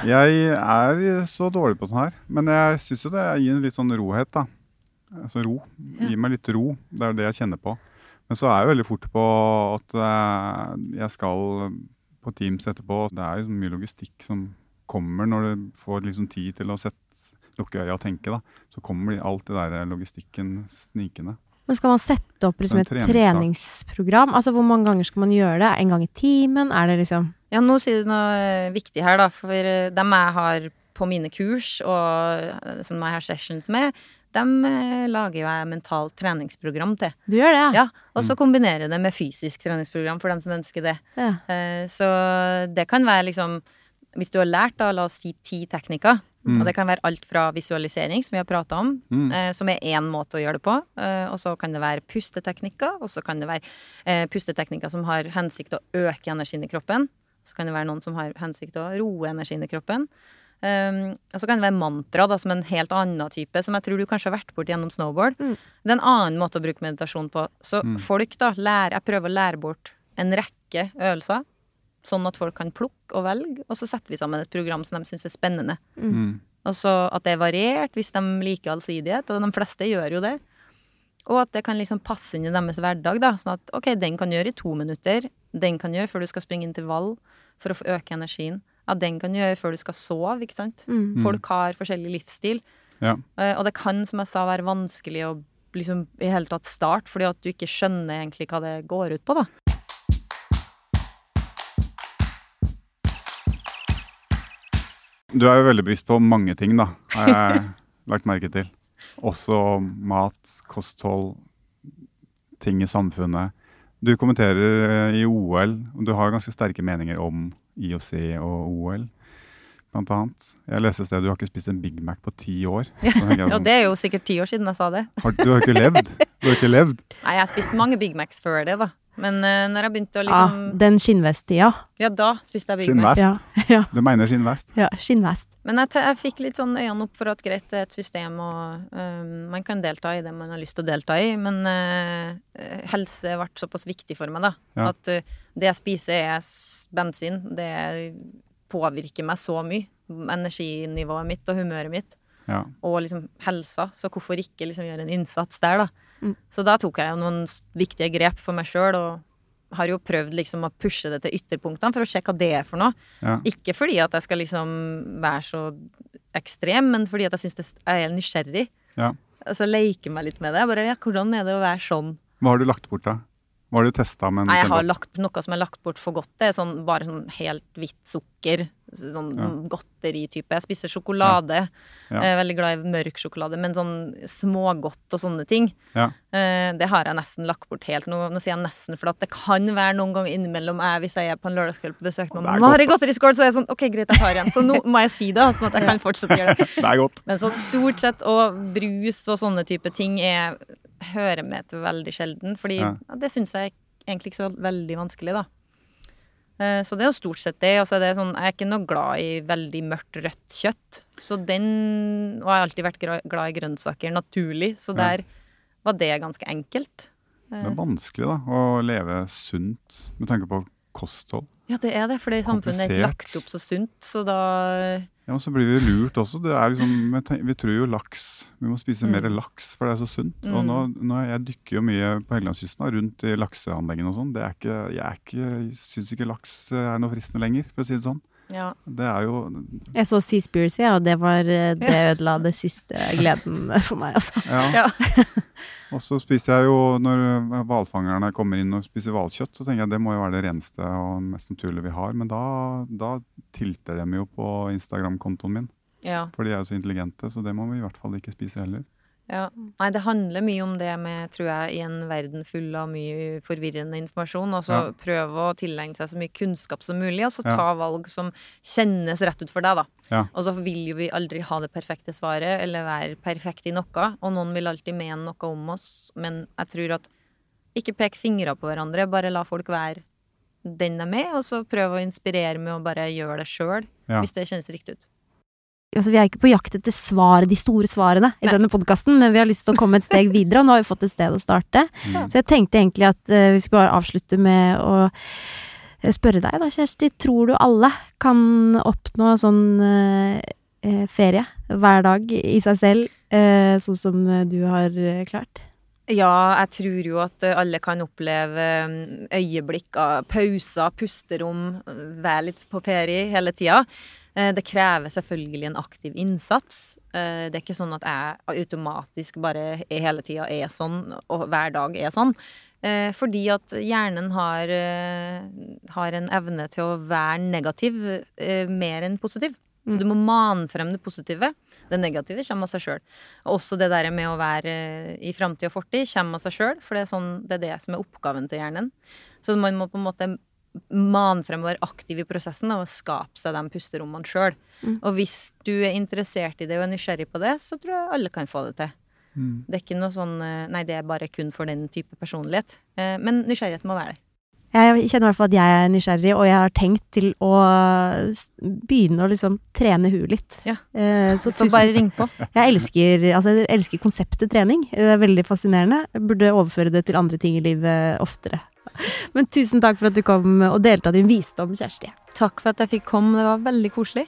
Jeg er så dårlig på sånn her, men jeg syns jo det gir en litt sånn rohet, da. Altså ro. Ja. Gir meg litt ro. Det er jo det jeg kjenner på. Men så er jeg veldig fort på at eh, jeg skal på Teams etterpå. Det er jo så mye logistikk som kommer når du får liksom tid til å sette, lukke øya og tenke. da. Så kommer alt det der logistikken snikende. Men skal man sette opp liksom et treningsprogram? Altså, hvor mange ganger skal man gjøre det? En gang i timen? Er det liksom Ja, nå sier du noe eh, viktig her, da. For eh, dem jeg har på mine kurs, og eh, som jeg har sessions med, dem lager jo jeg mentalt treningsprogram til. Du gjør det, Ja, ja Og så kombinerer jeg det med fysisk treningsprogram for dem som ønsker det. ja. Så det kan være liksom Hvis du har lært, da, la oss si ti teknikker, Mm. og det kan være alt fra visualisering, som vi har prata om, Mm. eh, som er én måte å gjøre det på. Eh, og så kan det være pusteteknikker, og så kan det være eh, pusteteknikker som har hensikt å øke energien i kroppen. Så kan det være noen som har hensikt å roe energien i kroppen. Um, og så kan det være mantra, da, som en helt annen type, som jeg tror du kanskje har vært borti gjennom snowboard. Mm. Det er en annen måte å bruke meditasjon på. Så Mm. folk, da, lærer Jeg prøver å lære bort en rekke øvelser, sånn at folk kan plukke og velge, og så setter vi sammen et program som de syns er spennende. Mm. Og så at det er variert, hvis de liker allsidighet, og de fleste gjør jo det. Og at det kan liksom passe inn i deres hverdag, da. Sånn at ok, den kan gjøre i to minutter. Den kan gjøre før du skal springe intervall for å få øke energien. Ja, den kan gjøre før du skal sove, ikke sant. Mm. Folk har forskjellig livsstil. Ja. Eh, Og det kan, som jeg sa, være vanskelig å liksom i hele tatt starte, fordi at du ikke skjønner egentlig hva det går ut på, da. Du er jo veldig bevisst på mange ting, da, har jeg lagt merke til. Også mat, kosthold, ting i samfunnet. Du kommenterer eh, i OL, og du har ganske sterke meninger om IOC og OL, blant annet. Jeg leste et sted du har ikke spist en Big Mac på ti år. Ja, sånn, det er jo sikkert ti år siden jeg sa det. du har ikke levd? Du har ikke levd? Nei, jeg har spist mange Big Macs før det, da. Men uh, når jeg begynte å Ja, liksom den skinnvesttida. Ja, da spiste jeg Big Mac. Skinnvest? Ja, ja, Du mener skinnvest? ja, skinnvest. Men jeg, jeg fikk litt sånn øynene opp for at greit, det er et system, og um, man kan delta i det man har lyst til å delta i, men uh, helse ble såpass viktig for meg, da. Ja. At uh, det jeg spiser, er bensin. Det påvirker meg så mye. Energinivået mitt og humøret mitt. Ja. Og liksom helsa. Så hvorfor ikke liksom gjøre en innsats der, da. Mm. Så da tok jeg noen viktige grep for meg sjøl, og har jo prøvd liksom å pushe det til ytterpunktene for å sjekke hva det er for noe. Ja. Ikke fordi at jeg skal liksom være så ekstrem, men fordi at jeg syns jeg er nysgjerrig. Ja. Altså leke meg litt med det. Bare ja, hvordan er det å være sånn? Hva har du lagt bort, da? Hva har du testa? Nei, jeg har lagt, noe som er lagt bort for godt. Det er sånn, bare sånn helt hvitt sukker. Sånn ja. godteritype. Jeg spiser sjokolade. Ja. Er veldig glad i mørk sjokolade, men sånn smågodt og sånne ting. Ja. Eh, det har jeg nesten lagt bort helt. Nå, nå sier jeg nesten, for det kan være noen ganger innimellom jeg, hvis jeg er på en lørdagskveld på besøk noen Nå har jeg godteriskål, så er jeg sånn OK, greit, jeg har igjen. Så nå må jeg si det, sånn at jeg kan fortsette å gjøre det. det er godt. Men sånn stort sett, og brus og sånne type ting er hører med til veldig sjelden. Fordi ja. det syns jeg egentlig ikke så veldig vanskelig, da. Eh, så det er jo stort sett det. Og så er det sånn, jeg er ikke noe glad i veldig mørkt rødt kjøtt. Så den Og jeg har alltid vært glad i grønnsaker naturlig, så der var det ganske enkelt. Det er vanskelig, da, å leve sunt med tanke på kosthold. Ja, det er det, fordi samfunnet er ikke lagt opp så sunt, så da ja, men så blir vi lurt også. Liksom, vi tror jo laks Vi må spise mm. mer laks, for det er så sunt. Mm. Og nå, nå, Jeg dykker jo mye på Helgelandskysten, rundt i lakseanleggene og sånn. Jeg, ikke, jeg, ikke, syns ikke laks er noe fristende lenger, for å si det sånn. Ja. Det er jo Jeg så Seaspiracy, og det var eh, Det ødela det siste gleden for meg, altså. Ja. ja. og så spiser jeg jo Når hvalfangerne kommer inn og spiser hvalkjøtt, så tenker jeg det må jo være det reneste og mest naturlige vi har. Men da, da tilter de jo på Instagram-kontoen min. Ja. For de er jo så intelligente, så det må vi i hvert fall ikke spise heller. Ja. Nei, det handler mye om det med, tror jeg, i en verden full av mye forvirrende informasjon. Og så ja. prøve å tilegne seg så mye kunnskap som mulig, og så ta ja. valg som kjennes rett ut for deg, da. Ja. Og så vil jo vi aldri ha det perfekte svaret, eller være perfekte i noe. Og noen vil alltid mene noe om oss, men jeg tror at ikke pek fingre på hverandre, bare la folk være den de er, med, og så prøve å inspirere med å bare gjøre det sjøl, hvis det kjennes riktig ut altså, Vi er ikke på jakt etter svaret, de store svarene i Nei. denne podkasten, men vi har lyst til å komme et steg videre, og nå har vi fått et sted å starte. Mm. Så jeg tenkte egentlig at uh, vi skulle bare avslutte med å eh, spørre deg, da, Kjersti. Tror du alle kan oppnå sånn uh, ferie hver dag i seg selv, uh, sånn som du har klart? Ja, jeg tror jo at alle kan oppleve øyeblikk av pauser, pusterom, være litt på ferie hele tida. Eh, det krever selvfølgelig en aktiv innsats. Eh, det er ikke sånn at jeg automatisk bare hele tida er sånn, og hver dag er sånn. Eh, fordi at hjernen har, har en evne til å være negativ mer enn positiv. Så du må mane frem det positive. Det negative kommer av seg sjøl. Også det der med å være i framtid og fortid kommer av seg sjøl, for det er, sånn, det er, det som er oppgaven til hjernen. Så man må på en måte mane frem å være aktiv i prosessen og skape seg de pusterommene sjøl. Mm. Og hvis du er interessert i det og er nysgjerrig på det, så tror jeg alle kan få det til. Mm. Det er ikke noe sånn eh, Nei, det er bare kun for den type personlighet. Eh, men nysgjerrighet må være der. Jeg kjenner i hvert fall at jeg er nysgjerrig, og jeg har tenkt til å begynne å liksom trene huet litt. Ja. Eh, så tusen, bare ring på. Jeg elsker, altså, jeg elsker konseptet trening. Det er veldig fascinerende. Jeg burde overføre det til andre ting i livet oftere. Men tusen takk for at du kom og delte av din visdom, Kjersti. Takk for at jeg fikk komme. Det var veldig koselig.